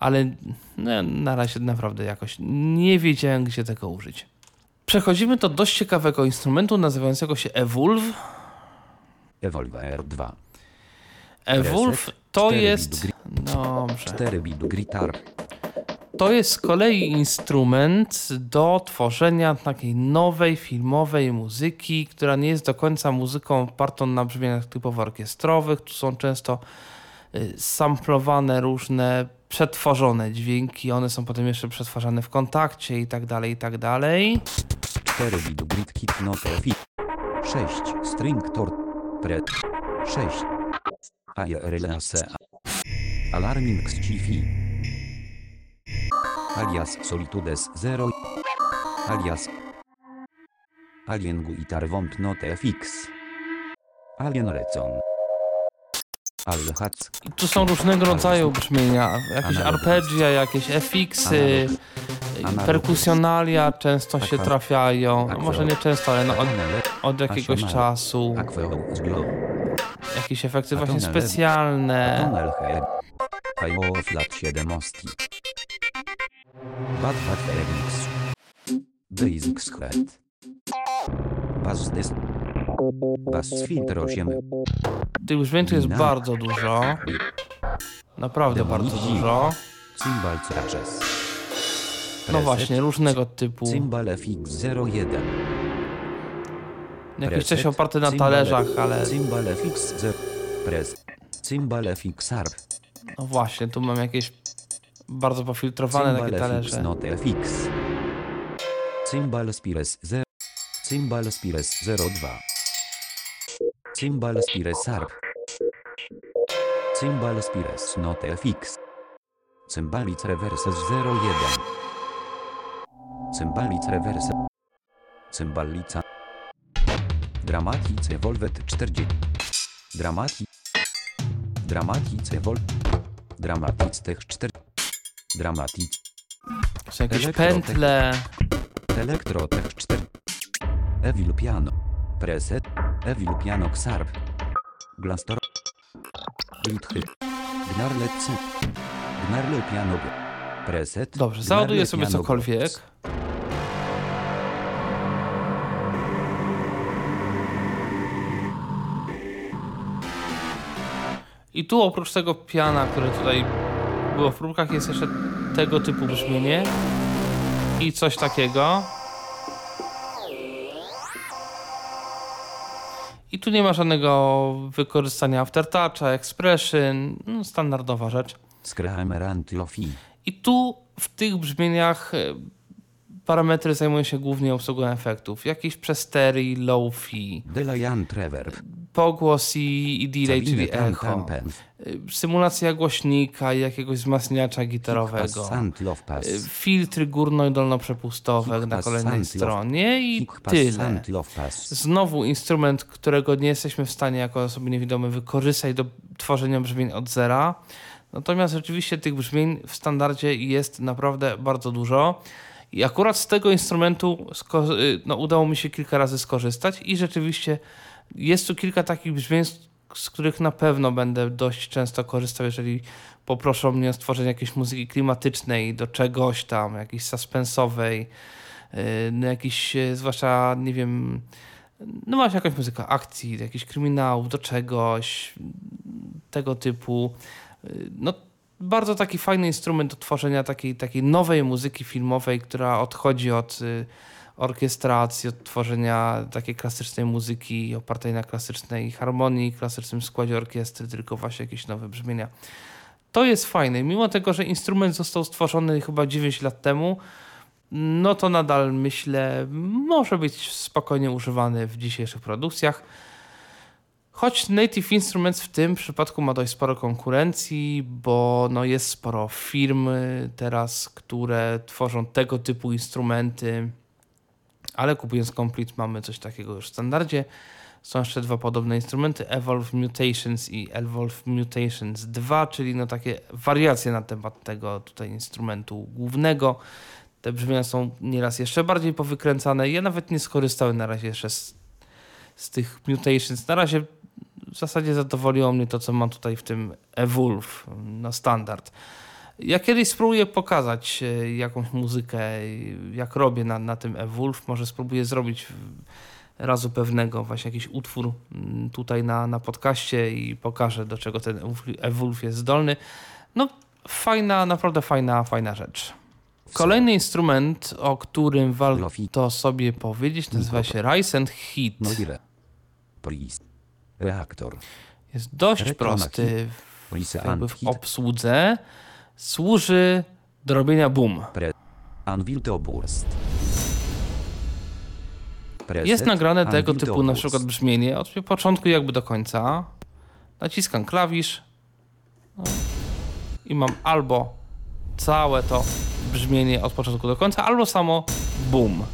ale no, na razie naprawdę jakoś nie wiedziałem, gdzie tego użyć. Przechodzimy do dość ciekawego instrumentu nazywającego się Evolve. Evolver 2. Evolve to jest. Dobrze. 4 bit gitar. To jest z kolei instrument do tworzenia takiej nowej filmowej muzyki, która nie jest do końca muzyką opartą na brzmieniach typowo orkiestrowych. Tu są często y, samplowane różne przetworzone dźwięki, one są potem jeszcze przetwarzane w kontakcie i tak dalej, i tak dalej. 4 bit grid kit fi. 6 string tor. Pre. 6. ARLACA. Alarming Scifi. Alias Solitudes 0. Alias Alien Guitar Womp Note FX. Alien Recon. Tu są różnego rodzaju brzmienia, jakieś arpeggia, jakieś Analog. perkusjonalia często się Aqua- trafiają, no może nie często, ale no od, od jakiegoś czasu. Glow. Jakieś efekty właśnie specjalne. Tunnel Head. Fire Flat 7 Osti. Bad Bad Remix. Basic Skret. Bass Dis. Bass Filter 8. Tych tu jest bardzo dużo. Naprawdę bardzo dużo. Cymbal Traces. No właśnie, różnego typu. Cymbal FX01. Jakieś coś oparte na talerzach, ale Cymbal FX0. Pres. Cymbal FX ARP. no właśnie, tu mam jakieś bardzo pofiltrowane takie Cymbal FX talerze. Note FX. Cymbal Spires 0. Cymbal Spires 02. Cymbal Spires ARP. Cymbal Spires Note FX. Cymbalic Reverses 01. Cymbalic Reverse. Cymbalica. Dramatice Volvet 40. Dramati. Dramatice Vol. Dramatic Tech 4. Dramatic. Są jakieś pętle. Elektrotech 4. Evil Piano. Preset. Evil Piano Xarp. Glastor. Glitchy. Gnarle C. Gnarle Piano G. Preset. Dobrze, załaduję sobie cokolwiek. I tu oprócz tego piana, które tutaj było w próbkach, jest jeszcze tego typu brzmienie. I coś takiego. I tu nie ma żadnego wykorzystania aftertoucha, expression, no, standardowa rzecz. Screamer Antilofi. I tu w tych brzmieniach e, parametry zajmują się głównie obsługą efektów. Jakieś przestery, low-fi, Delayan Trevor. pogłos i, i delay, czyli echo. Tam. Y, Symulacja głośnika i jakiegoś wzmacniacza gitarowego. Pass. Y, Filtry górno- i dolnoprzepustowe na Hickpass kolejnej stronie i tyle. Znowu instrument, którego nie jesteśmy w stanie jako osoby niewidome wykorzystać do tworzenia brzmień od zera. Natomiast rzeczywiście tych brzmień w standardzie jest naprawdę bardzo dużo. I akurat z tego instrumentu y, no, udało mi się kilka razy skorzystać i rzeczywiście jest tu kilka takich brzmień, z, których na pewno będę dość często korzystał, jeżeli poproszą mnie o stworzenie jakiejś muzyki klimatycznej do czegoś tam, jakiejś suspensowej, y, no jakiś, y, zwłaszcza, nie wiem, no właśnie jakaś muzyka akcji, do jakichś kryminałów, do czegoś, tego typu. Y, No bardzo taki fajny instrument do tworzenia takiej, takiej nowej muzyki filmowej, która odchodzi od y, orkiestracji, od tworzenia takiej klasycznej muzyki opartej na klasycznej harmonii, klasycznym składzie orkiestry, tylko właśnie jakieś nowe brzmienia. To jest fajne. Mimo tego, że instrument został stworzony chyba 9 lat temu, no to nadal myślę, może być spokojnie używany w dzisiejszych produkcjach. Choć Native Instruments w tym przypadku ma dość sporo konkurencji, bo no jest sporo firm teraz, które tworzą tego typu instrumenty, ale kupując Complete mamy coś takiego już w standardzie. Są jeszcze dwa podobne instrumenty, Evolve Mutations i Evolve Mutations 2, czyli no takie wariacje na temat tego tutaj instrumentu głównego. Te brzmienia są nieraz jeszcze bardziej powykręcane. Ja nawet nie skorzystałem na razie jeszcze z, z tych Mutations. Na razie w zasadzie zadowoliło mnie to, co mam tutaj w tym Evolve na standard. Ja kiedyś spróbuję pokazać e, jakąś muzykę, jak robię na, na tym Evolve. Może spróbuję zrobić razu pewnego właśnie jakiś utwór mm, tutaj na, na podcaście i pokażę, do czego ten Evolve jest zdolny. No, fajna, naprawdę fajna, fajna rzecz. Kolejny instrument, o którym warto sobie powiedzieć, nazywa się Rise and Heat. Reaktor. Jest dość Reklama prosty w, jakby w obsłudze. Służy do robienia boom. Anvil to burst. Preset, Jest nagrane Anvil tego typu na przykład brzmienie od początku jakby do końca. Naciskam klawisz no, i mam albo całe to brzmienie od początku do końca, albo samo boom.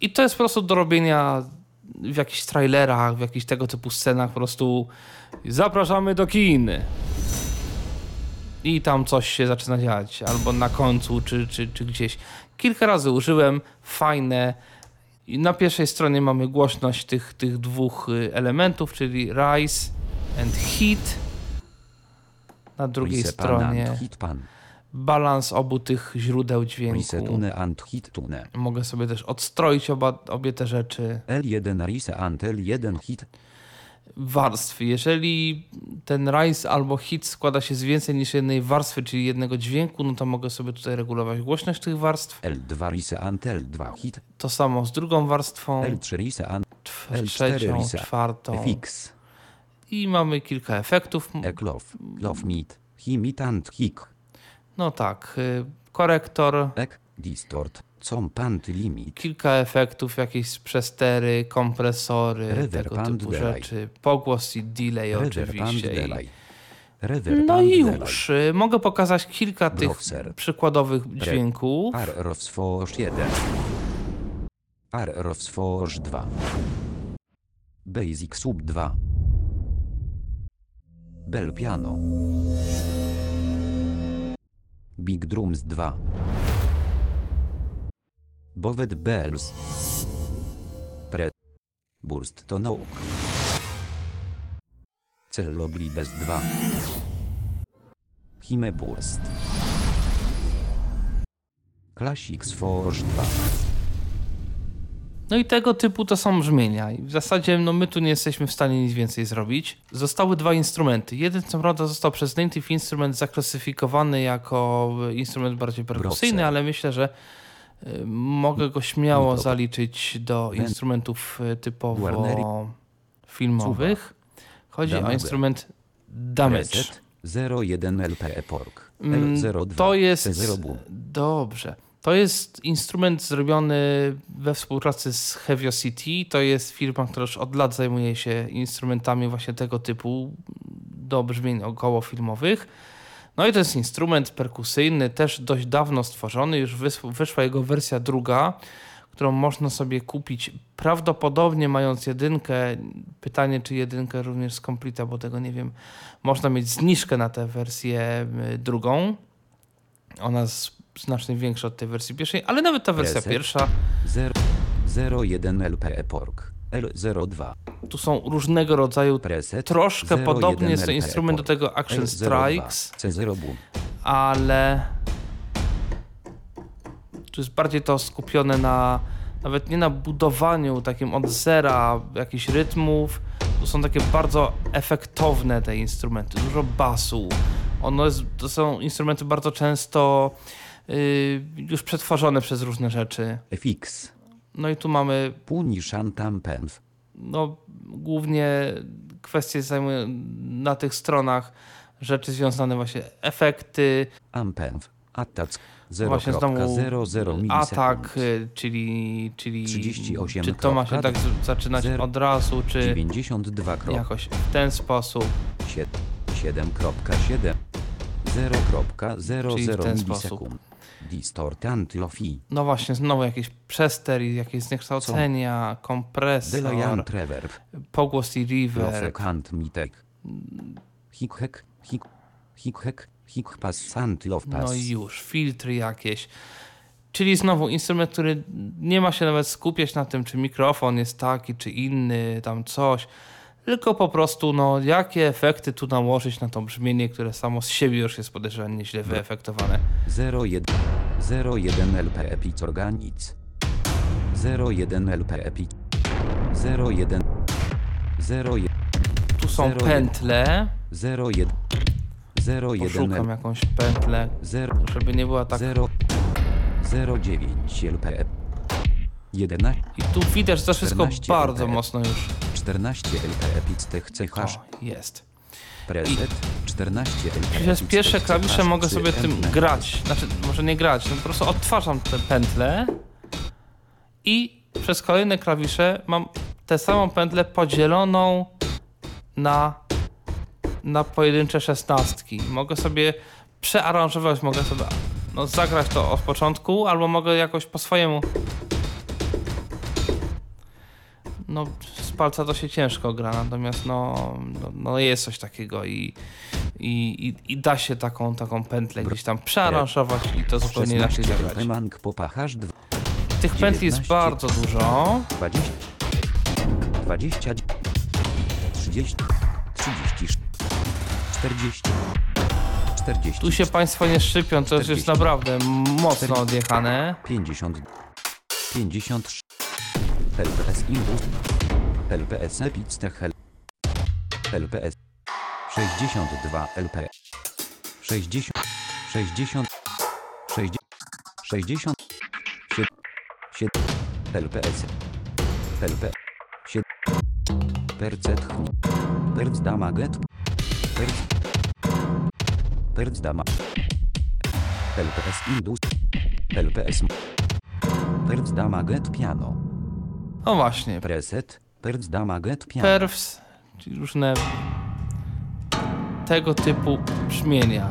I to jest po prostu do robienia w jakichś trailerach, w jakichś tego typu scenach po prostu zapraszamy do kin. I tam coś się zaczyna dziać, albo na końcu, czy, czy, czy gdzieś. Kilka razy użyłem, fajne. I na pierwszej stronie mamy głośność tych, tych dwóch y, elementów, czyli rise and heat. Na drugiej stronie hit pan. Balans obu tych źródeł dźwięku. and. Mogę sobie też odstroić oba, obie te rzeczy. L1 rise and L1 hit. Warstwy. Jeżeli ten rise albo hit składa się z więcej niż jednej warstwy, czyli jednego dźwięku, no to mogę sobie tutaj regulować głośność tych warstw. L2 rise and L2 hit. To samo z drugą warstwą, L3 rise and tw- L4 trzecią, rise. czwartą. FX. I mamy kilka efektów. Ek love. Love meet. He meet and hick. No tak, y, korektor, Ek distort. Com pant limit. kilka efektów, jakieś przestery, kompresory, Reverb tego typu delay. rzeczy. Pogłos i delay Reverb oczywiście. Delay. Reverb No i delay. już. y, Mogę pokazać kilka tych Browser. przykładowych dźwięków. Ar Rosforge 1. Ar Rosforge 2. Basic Sub 2. Bell Piano. Big Drums 2. Bowed Bells. Pre. Burst to Nook. Cello Glibes 2. Hime Burst. Classics Forge 2. No i tego typu to są brzmienia. I w zasadzie no my tu nie jesteśmy w stanie nic więcej zrobić. Zostały dwa instrumenty. Jeden co prawda został przez Native Instrument zaklasyfikowany jako instrument bardziej perkusyjny, ale myślę, że y, mogę go śmiało zaliczyć do instrumentów y, typowo filmowych. Chodzi o instrument Damage. Reset 01 LPE Pork. Mm, L02. To jest. C0 Boom. Dobrze. To jest instrument zrobiony we współpracy z Hevio City. To jest firma, która już od lat zajmuje się instrumentami właśnie tego typu do brzmień około filmowych. No i to jest instrument perkusyjny, też dość dawno stworzony. Już wys- wyszła jego wersja druga, którą można sobie kupić prawdopodobnie mając jedynkę. Pytanie, czy jedynkę również z Completa, bo tego nie wiem. Można mieć zniżkę na tę wersję y, drugą. Ona jest znacznie większa od tej wersji pierwszej, ale nawet ta wersja Reset. pierwsza, 0, 01 LPE Pork. L02. tu są różnego rodzaju, Preset. troszkę 01 podobnie jest to LPE instrument do Pork. tego Action L02. Strikes, C0 Boom. ale Tu jest bardziej to skupione na nawet nie na budowaniu takim od zera jakichś rytmów. To są takie bardzo efektowne te instrumenty, dużo basu. Ono jest, to są instrumenty bardzo często już przetworzone przez różne rzeczy. FX. No i tu mamy Punishan Tampenf. no, głównie kwestie zajmują na tych stronach rzeczy związane właśnie efekty, właśnie znowu 0,00 atak, milisekund. y, czyli, czyli 38 czy to ma się tak zaczynać zero- od razu, czy 92 krop. jakoś w ten sposób. 7.7 0.00 Czyli w ten milisekund. Distort anti-lofi. No właśnie, znowu jakieś przester i jakieś zniekształcenia, kompresor, Delayant reverb. pogłos i reverb. Profekant mitek. Hikhek. Hik. Hikhek. Hik pass. No i już, filtry jakieś. Czyli znowu instrument, który nie ma się nawet skupiać na tym, czy mikrofon jest taki, czy inny, tam coś. Tylko po prostu, no, jakie efekty tu nałożyć na to brzmienie, które samo z siebie już jest podejrzewam nieźle wyefektowane. 01 01 LP Epic Organic 01 LP Epic 01 01 Tu są Zero pętle. 01 01 Poszukam jakąś pętlę, 0 żeby nie była tak 0 09 LP 11 I tu widać, że to wszystko 14 bardzo LP. mocno już. 14 LP Epic Tech CH O, jest. preset 14 LP Przez pierwsze klawisze mogę sobie 3 tym grać. Znaczy, może nie grać, no po prostu odtwarzam te pętle i przez kolejne klawisze mam tę samą pętlę podzieloną na, na pojedyncze szesnastki. Mogę sobie przearanżować, mogę sobie no, zagrać to od początku, albo mogę jakoś po swojemu. No, palca to się ciężko gra, natomiast no, no, no jest coś takiego i, i, i, da się taką, taką pętlę gdzieś tam przearanżować i to zupełnie inaczej 16 zagrać. LP Mank Popachasz 2 Tych pętli jest 19. bardzo dużo. 20 20 30 30 40 40 Tu się Państwo nie szczypią, to już jest 40. naprawdę mocno odjechane. 50 53 LPS Indus LPS Epic Tech L- LPS 62 LP 60 60 60 60 7 LPS LP 7 Percet Perc damaget Perc Perc dama LPS Indus LPS Perc damaget piano. No właśnie, Preset Perc damaget perfs, czyli różne tego typu brzmienia.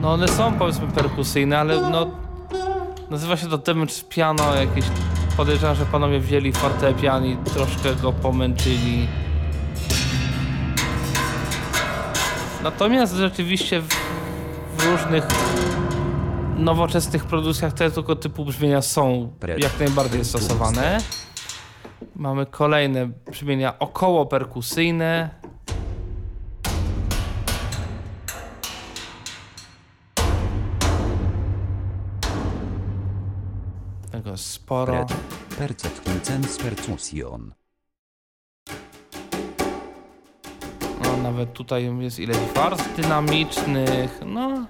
No one są powiedzmy perkusyjne, ale no nazywa się to damage piano jakieś podejrzewam, że panowie wzięli fortepian i troszkę go pomęczyli. Natomiast rzeczywiście w, w różnych nowoczesnych produkcjach tego typu brzmienia są jak najbardziej stosowane. Mamy kolejne brzmienia około perkusyjne. Tego sporo. Incens Percussion No, nawet tutaj jest ileś warstw dynamicznych. No.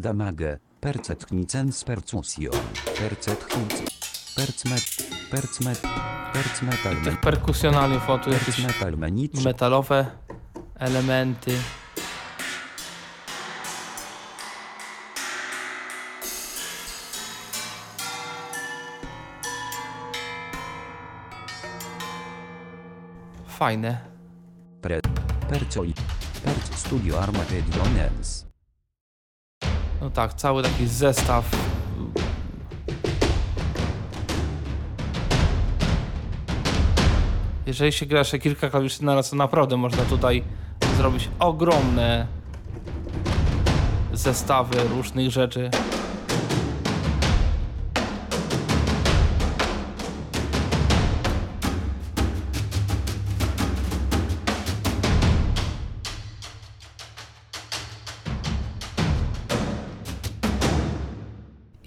Damage. Percet Incens Percussion Percet Hinc Percmet. Percmet. Percmetal Tych perkusjonaliów, o tu jakieś Percmetal metalowe elementy. Fajne. Pre Percoi. Perc Studio Armageddonens No tak, cały taki zestaw. Jeżeli się gra jeszcze kilka klawiszy na raz, to naprawdę można tutaj zrobić ogromne zestawy różnych rzeczy.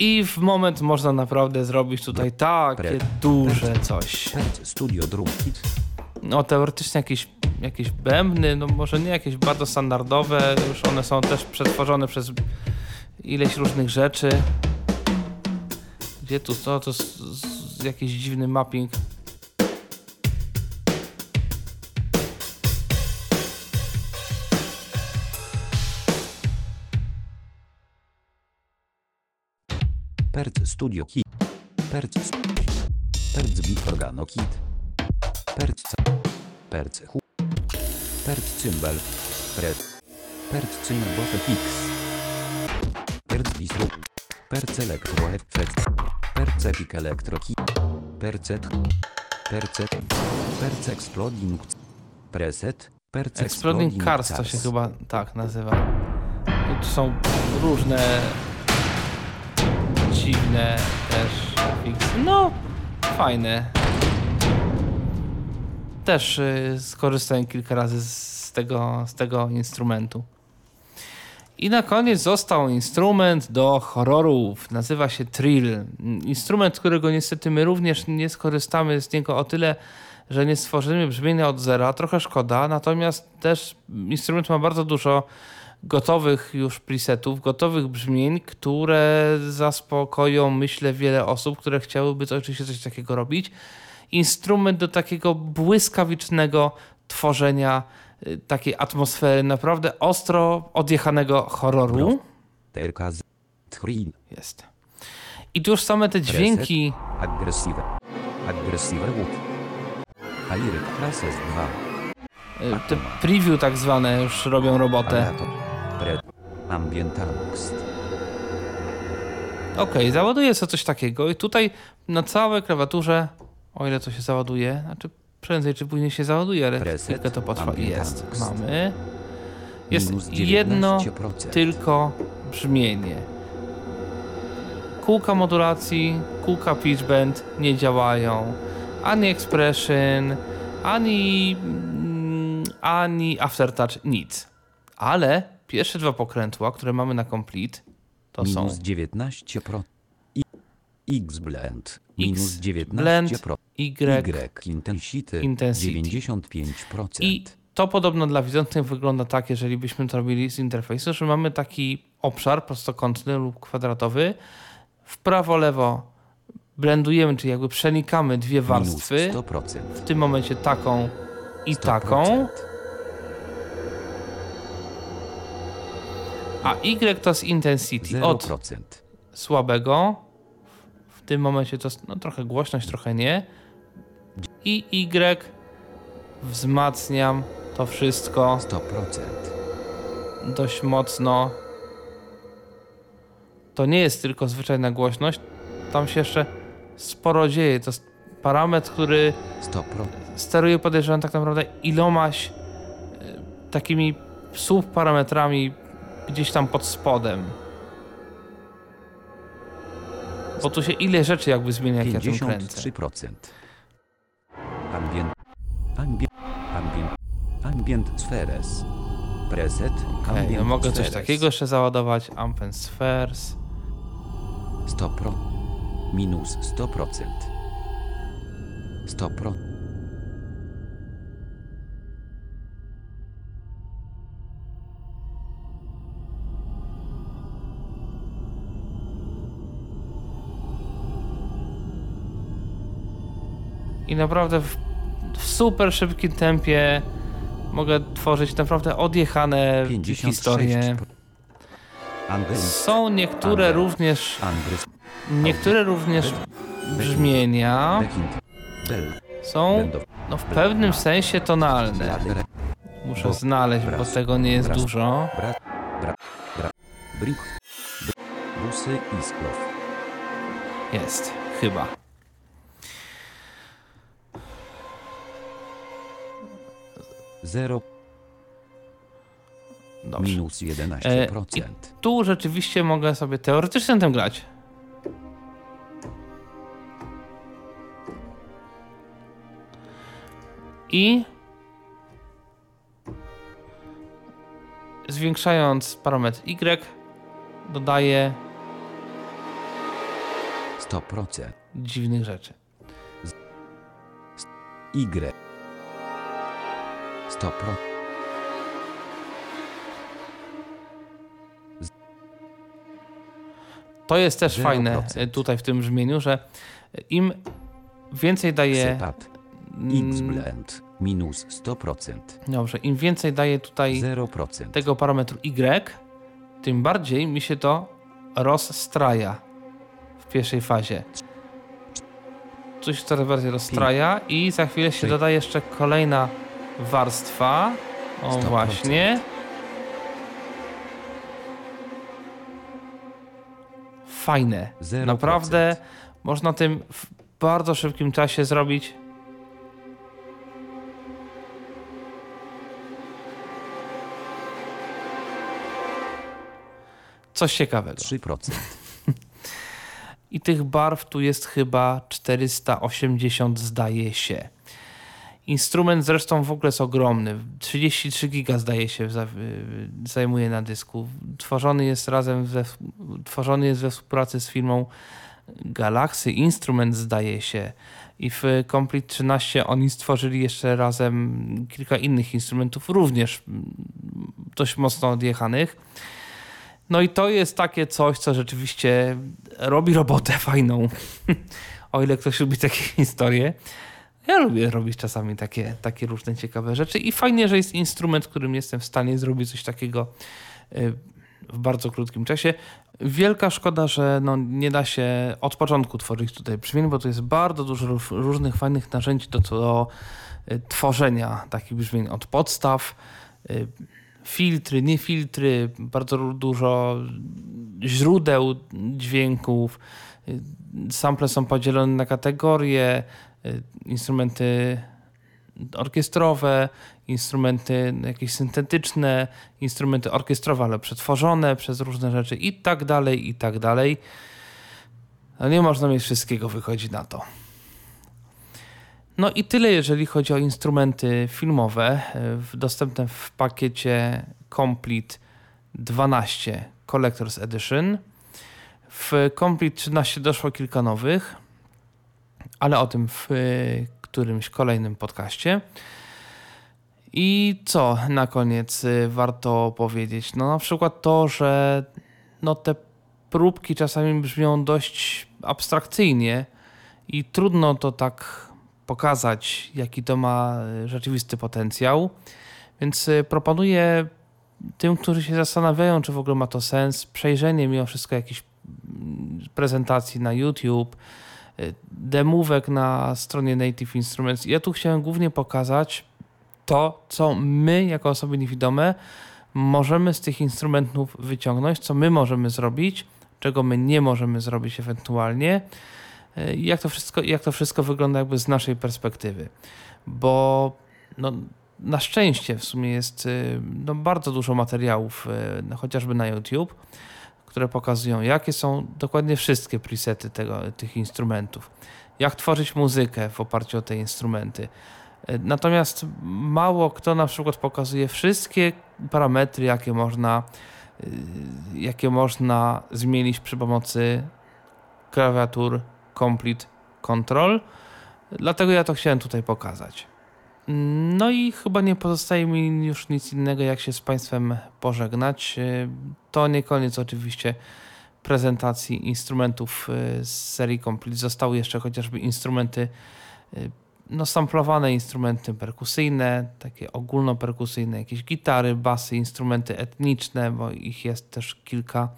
I w moment można naprawdę zrobić tutaj takie duże coś. Studio Drum Kit. No teoretycznie jakieś, jakieś bębny, no może nie jakieś bardzo standardowe, już one są też przetworzone przez ileś różnych rzeczy. Gdzie tu co? To jest jakiś dziwny mapping. Perc Studio Kit. Perc Perc Beat Organo Kit. Perc Perc Hu. Perc Cymbal. Pred. Perc Cymbal Fix. Perc Bistro. Perc Electro Effect. Perc Epic Electro Kit. Percet. Percet. Perc Exploding. Preset. Perc Exploding Cars to się chyba tak nazywa. Tu są różne dziwne też. No, fajne. Też y, skorzystałem kilka razy z tego, z tego instrumentu. I na koniec został instrument do horrorów. Nazywa się Trill. Instrument, którego niestety my również nie skorzystamy z niego o tyle, że nie stworzymy brzmienia od zera. Trochę szkoda. Natomiast też instrument ma bardzo dużo gotowych już presetów, gotowych brzmień, które zaspokoją, myślę, wiele osób, które chciałyby oczywiście coś takiego robić. Instrument do takiego błyskawicznego tworzenia y, takiej atmosfery naprawdę ostro odjechanego horroru. Jest. I tu już same te dźwięki. Aliryk Classes 2. y, te preview tak zwane już robią robotę. Pred. Ambient Angst. Okej, załaduję sobie coś takiego i tutaj na całej klawiaturze, o ile to się załaduje, znaczy prędzej czy później się załaduje, ale Preset, chwilkę to potrwa. Jest, mamy. Jest jedno 19%. tylko brzmienie. Kółka modulacji, kółka pitch bend nie działają. Ani expression, ani, mm, ani aftertouch, nic. Ale pierwsze dwa pokrętła, które mamy na complete, to są Minus 19%. I- X blend. Minus blend, 19%. Y, Y intensity. Intensity. 95%. I to podobno dla widzących wygląda tak, jeżeli byśmy to robili z interfejsu, że mamy taki obszar prostokątny lub kwadratowy. W prawo, lewo blendujemy, czyli jakby przenikamy dwie warstwy. Minus 100%. W tym momencie taką i 100%. taką. A Y to jest intensity. Od 0%. słabego. W tym momencie to jest no, trochę głośność, trochę nie. I Y wzmacniam to wszystko 100%. dość mocno. To nie jest tylko zwyczajna głośność. Tam się jeszcze sporo dzieje. To jest parametr, który 100%. steruje podejrzewam tak naprawdę ilomaś y, takimi subparametrami gdzieś tam pod spodem. Bo tu się ile rzeczy jakby zmienia, jak ja tym kręcę. 53%. Ambient. Ambient. Ambient. Ambient Spheres. Preset. Okej, ambient no mogę coś Spheres. takiego jeszcze załadować. And Spheres. 100 pro. Minus 100%. 100 pro. I naprawdę w, w super szybkim tempie mogę tworzyć naprawdę odjechane 56 historie. Są niektóre również, niektóre również brzmienia są no, w pewnym sensie tonalne. Muszę znaleźć, bo tego nie jest dużo. Bra. Bra. 0 Dobrze. minus 11%. E, i tu rzeczywiście mogę sobie teoretycznie tym grać. I zwiększając parametr Y dodaję 100% dziwnych rzeczy. Y 100%. To jest też 0%. fajne y, tutaj w tym brzmieniu, że im więcej daje. Mm, X blend. Minus 100%. Dobrze, im więcej daje tutaj 0%. tego parametru Y, tym bardziej mi się to rozstraja w pierwszej fazie. Coś coraz bardziej rozstraja i za chwilę się Trzy. doda jeszcze kolejna warstwa. O 100%. właśnie. Fajne. 0%. Naprawdę można tym w bardzo szybkim czasie zrobić coś ciekawego. 3%. I tych barw tu jest chyba 480, zdaje się. Instrument zresztą w ogóle jest ogromny. 33 giga zdaje się y, zajmuje na dysku. Tworzony jest razem tworzony jest we współpracy z firmą Galaxy Instrument zdaje się. I w Complete 13 oni stworzyli jeszcze razem kilka innych instrumentów, również dość mocno odjechanych. No i to jest takie coś, co rzeczywiście robi robotę fajną. o ile ktoś lubi takie historie. Ja lubię robić czasami takie, takie różne ciekawe rzeczy i fajnie, że jest instrument, którym jestem w stanie zrobić coś takiego y, w bardzo krótkim czasie. Wielka szkoda, że no nie da się od początku tworzyć tutaj brzmień, bo to jest bardzo dużo ró- różnych fajnych narzędzi do, do y, tworzenia takich brzmień od podstaw, y, filtry, nie filtry, bardzo dużo źródeł dźwięków. Sample są podzielone na kategorie, instrumenty orkiestrowe, instrumenty jakieś syntetyczne, instrumenty orkiestrowe, ale przetworzone przez różne rzeczy i tak dalej, i tak dalej. No nie można mieć wszystkiego, wychodzi na to. No i tyle, jeżeli chodzi o instrumenty filmowe, y, dostępne w pakiecie Complete 12 Collector's Edition. W Complete 13 doszło kilka nowych, ale o tym w y, którymś kolejnym podcaście. I co na koniec y, warto powiedzieć? No na przykład to, że no te próbki czasami brzmią dość abstrakcyjnie i trudno to tak pokazać, jaki to ma y, rzeczywisty potencjał. Więc proponuję tym, którzy się zastanawiają, czy w ogóle ma to sens, przejrzenie mimo wszystko jakichś mm, prezentacji na YouTube, demówek na stronie Native Instruments. Ja tu chciałem głównie pokazać to, co my, jako osoby niewidome, możemy z tych instrumentów wyciągnąć, co my możemy zrobić, czego my nie możemy zrobić ewentualnie i jak to wszystko, jak to wszystko wygląda jakby z naszej perspektywy. Bo no, na szczęście w sumie jest y, no, bardzo dużo materiałów, y, no, chociażby na YouTube, które pokazują, jakie są dokładnie wszystkie presety tego, tych instrumentów, jak tworzyć muzykę w oparciu o te instrumenty. Natomiast mało kto na przykład pokazuje wszystkie parametry, jakie można, jakie można zmienić przy pomocy klawiatur Complete Control. Dlatego ja to chciałem tutaj pokazać. No i chyba nie pozostaje mi już nic innego, jak się z Państwem pożegnać. Y, To nie koniec oczywiście prezentacji instrumentów y, z serii Complete. Zostały jeszcze chociażby instrumenty, y, no samplowane instrumenty perkusyjne, takie ogólnoperkusyjne, jakieś gitary, basy, instrumenty etniczne, bo ich jest też kilka.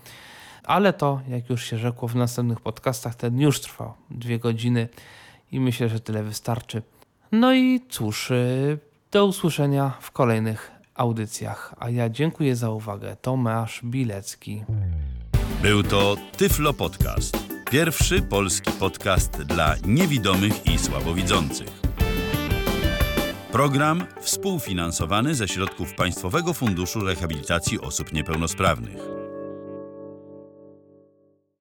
Ale to, jak już się rzekło w następnych podcastach, ten już trwał dwie godziny i myślę, że tyle wystarczy. No i cóż, y, do usłyszenia w kolejnych audycjach. A ja dziękuję za uwagę. Tomasz Bilecki. Był to Tyflo Podcast. Pierwszy polski podcast dla niewidomych i słabowidzących. Program współfinansowany ze środków Państwowego Funduszu Rehabilitacji Osób Niepełnosprawnych.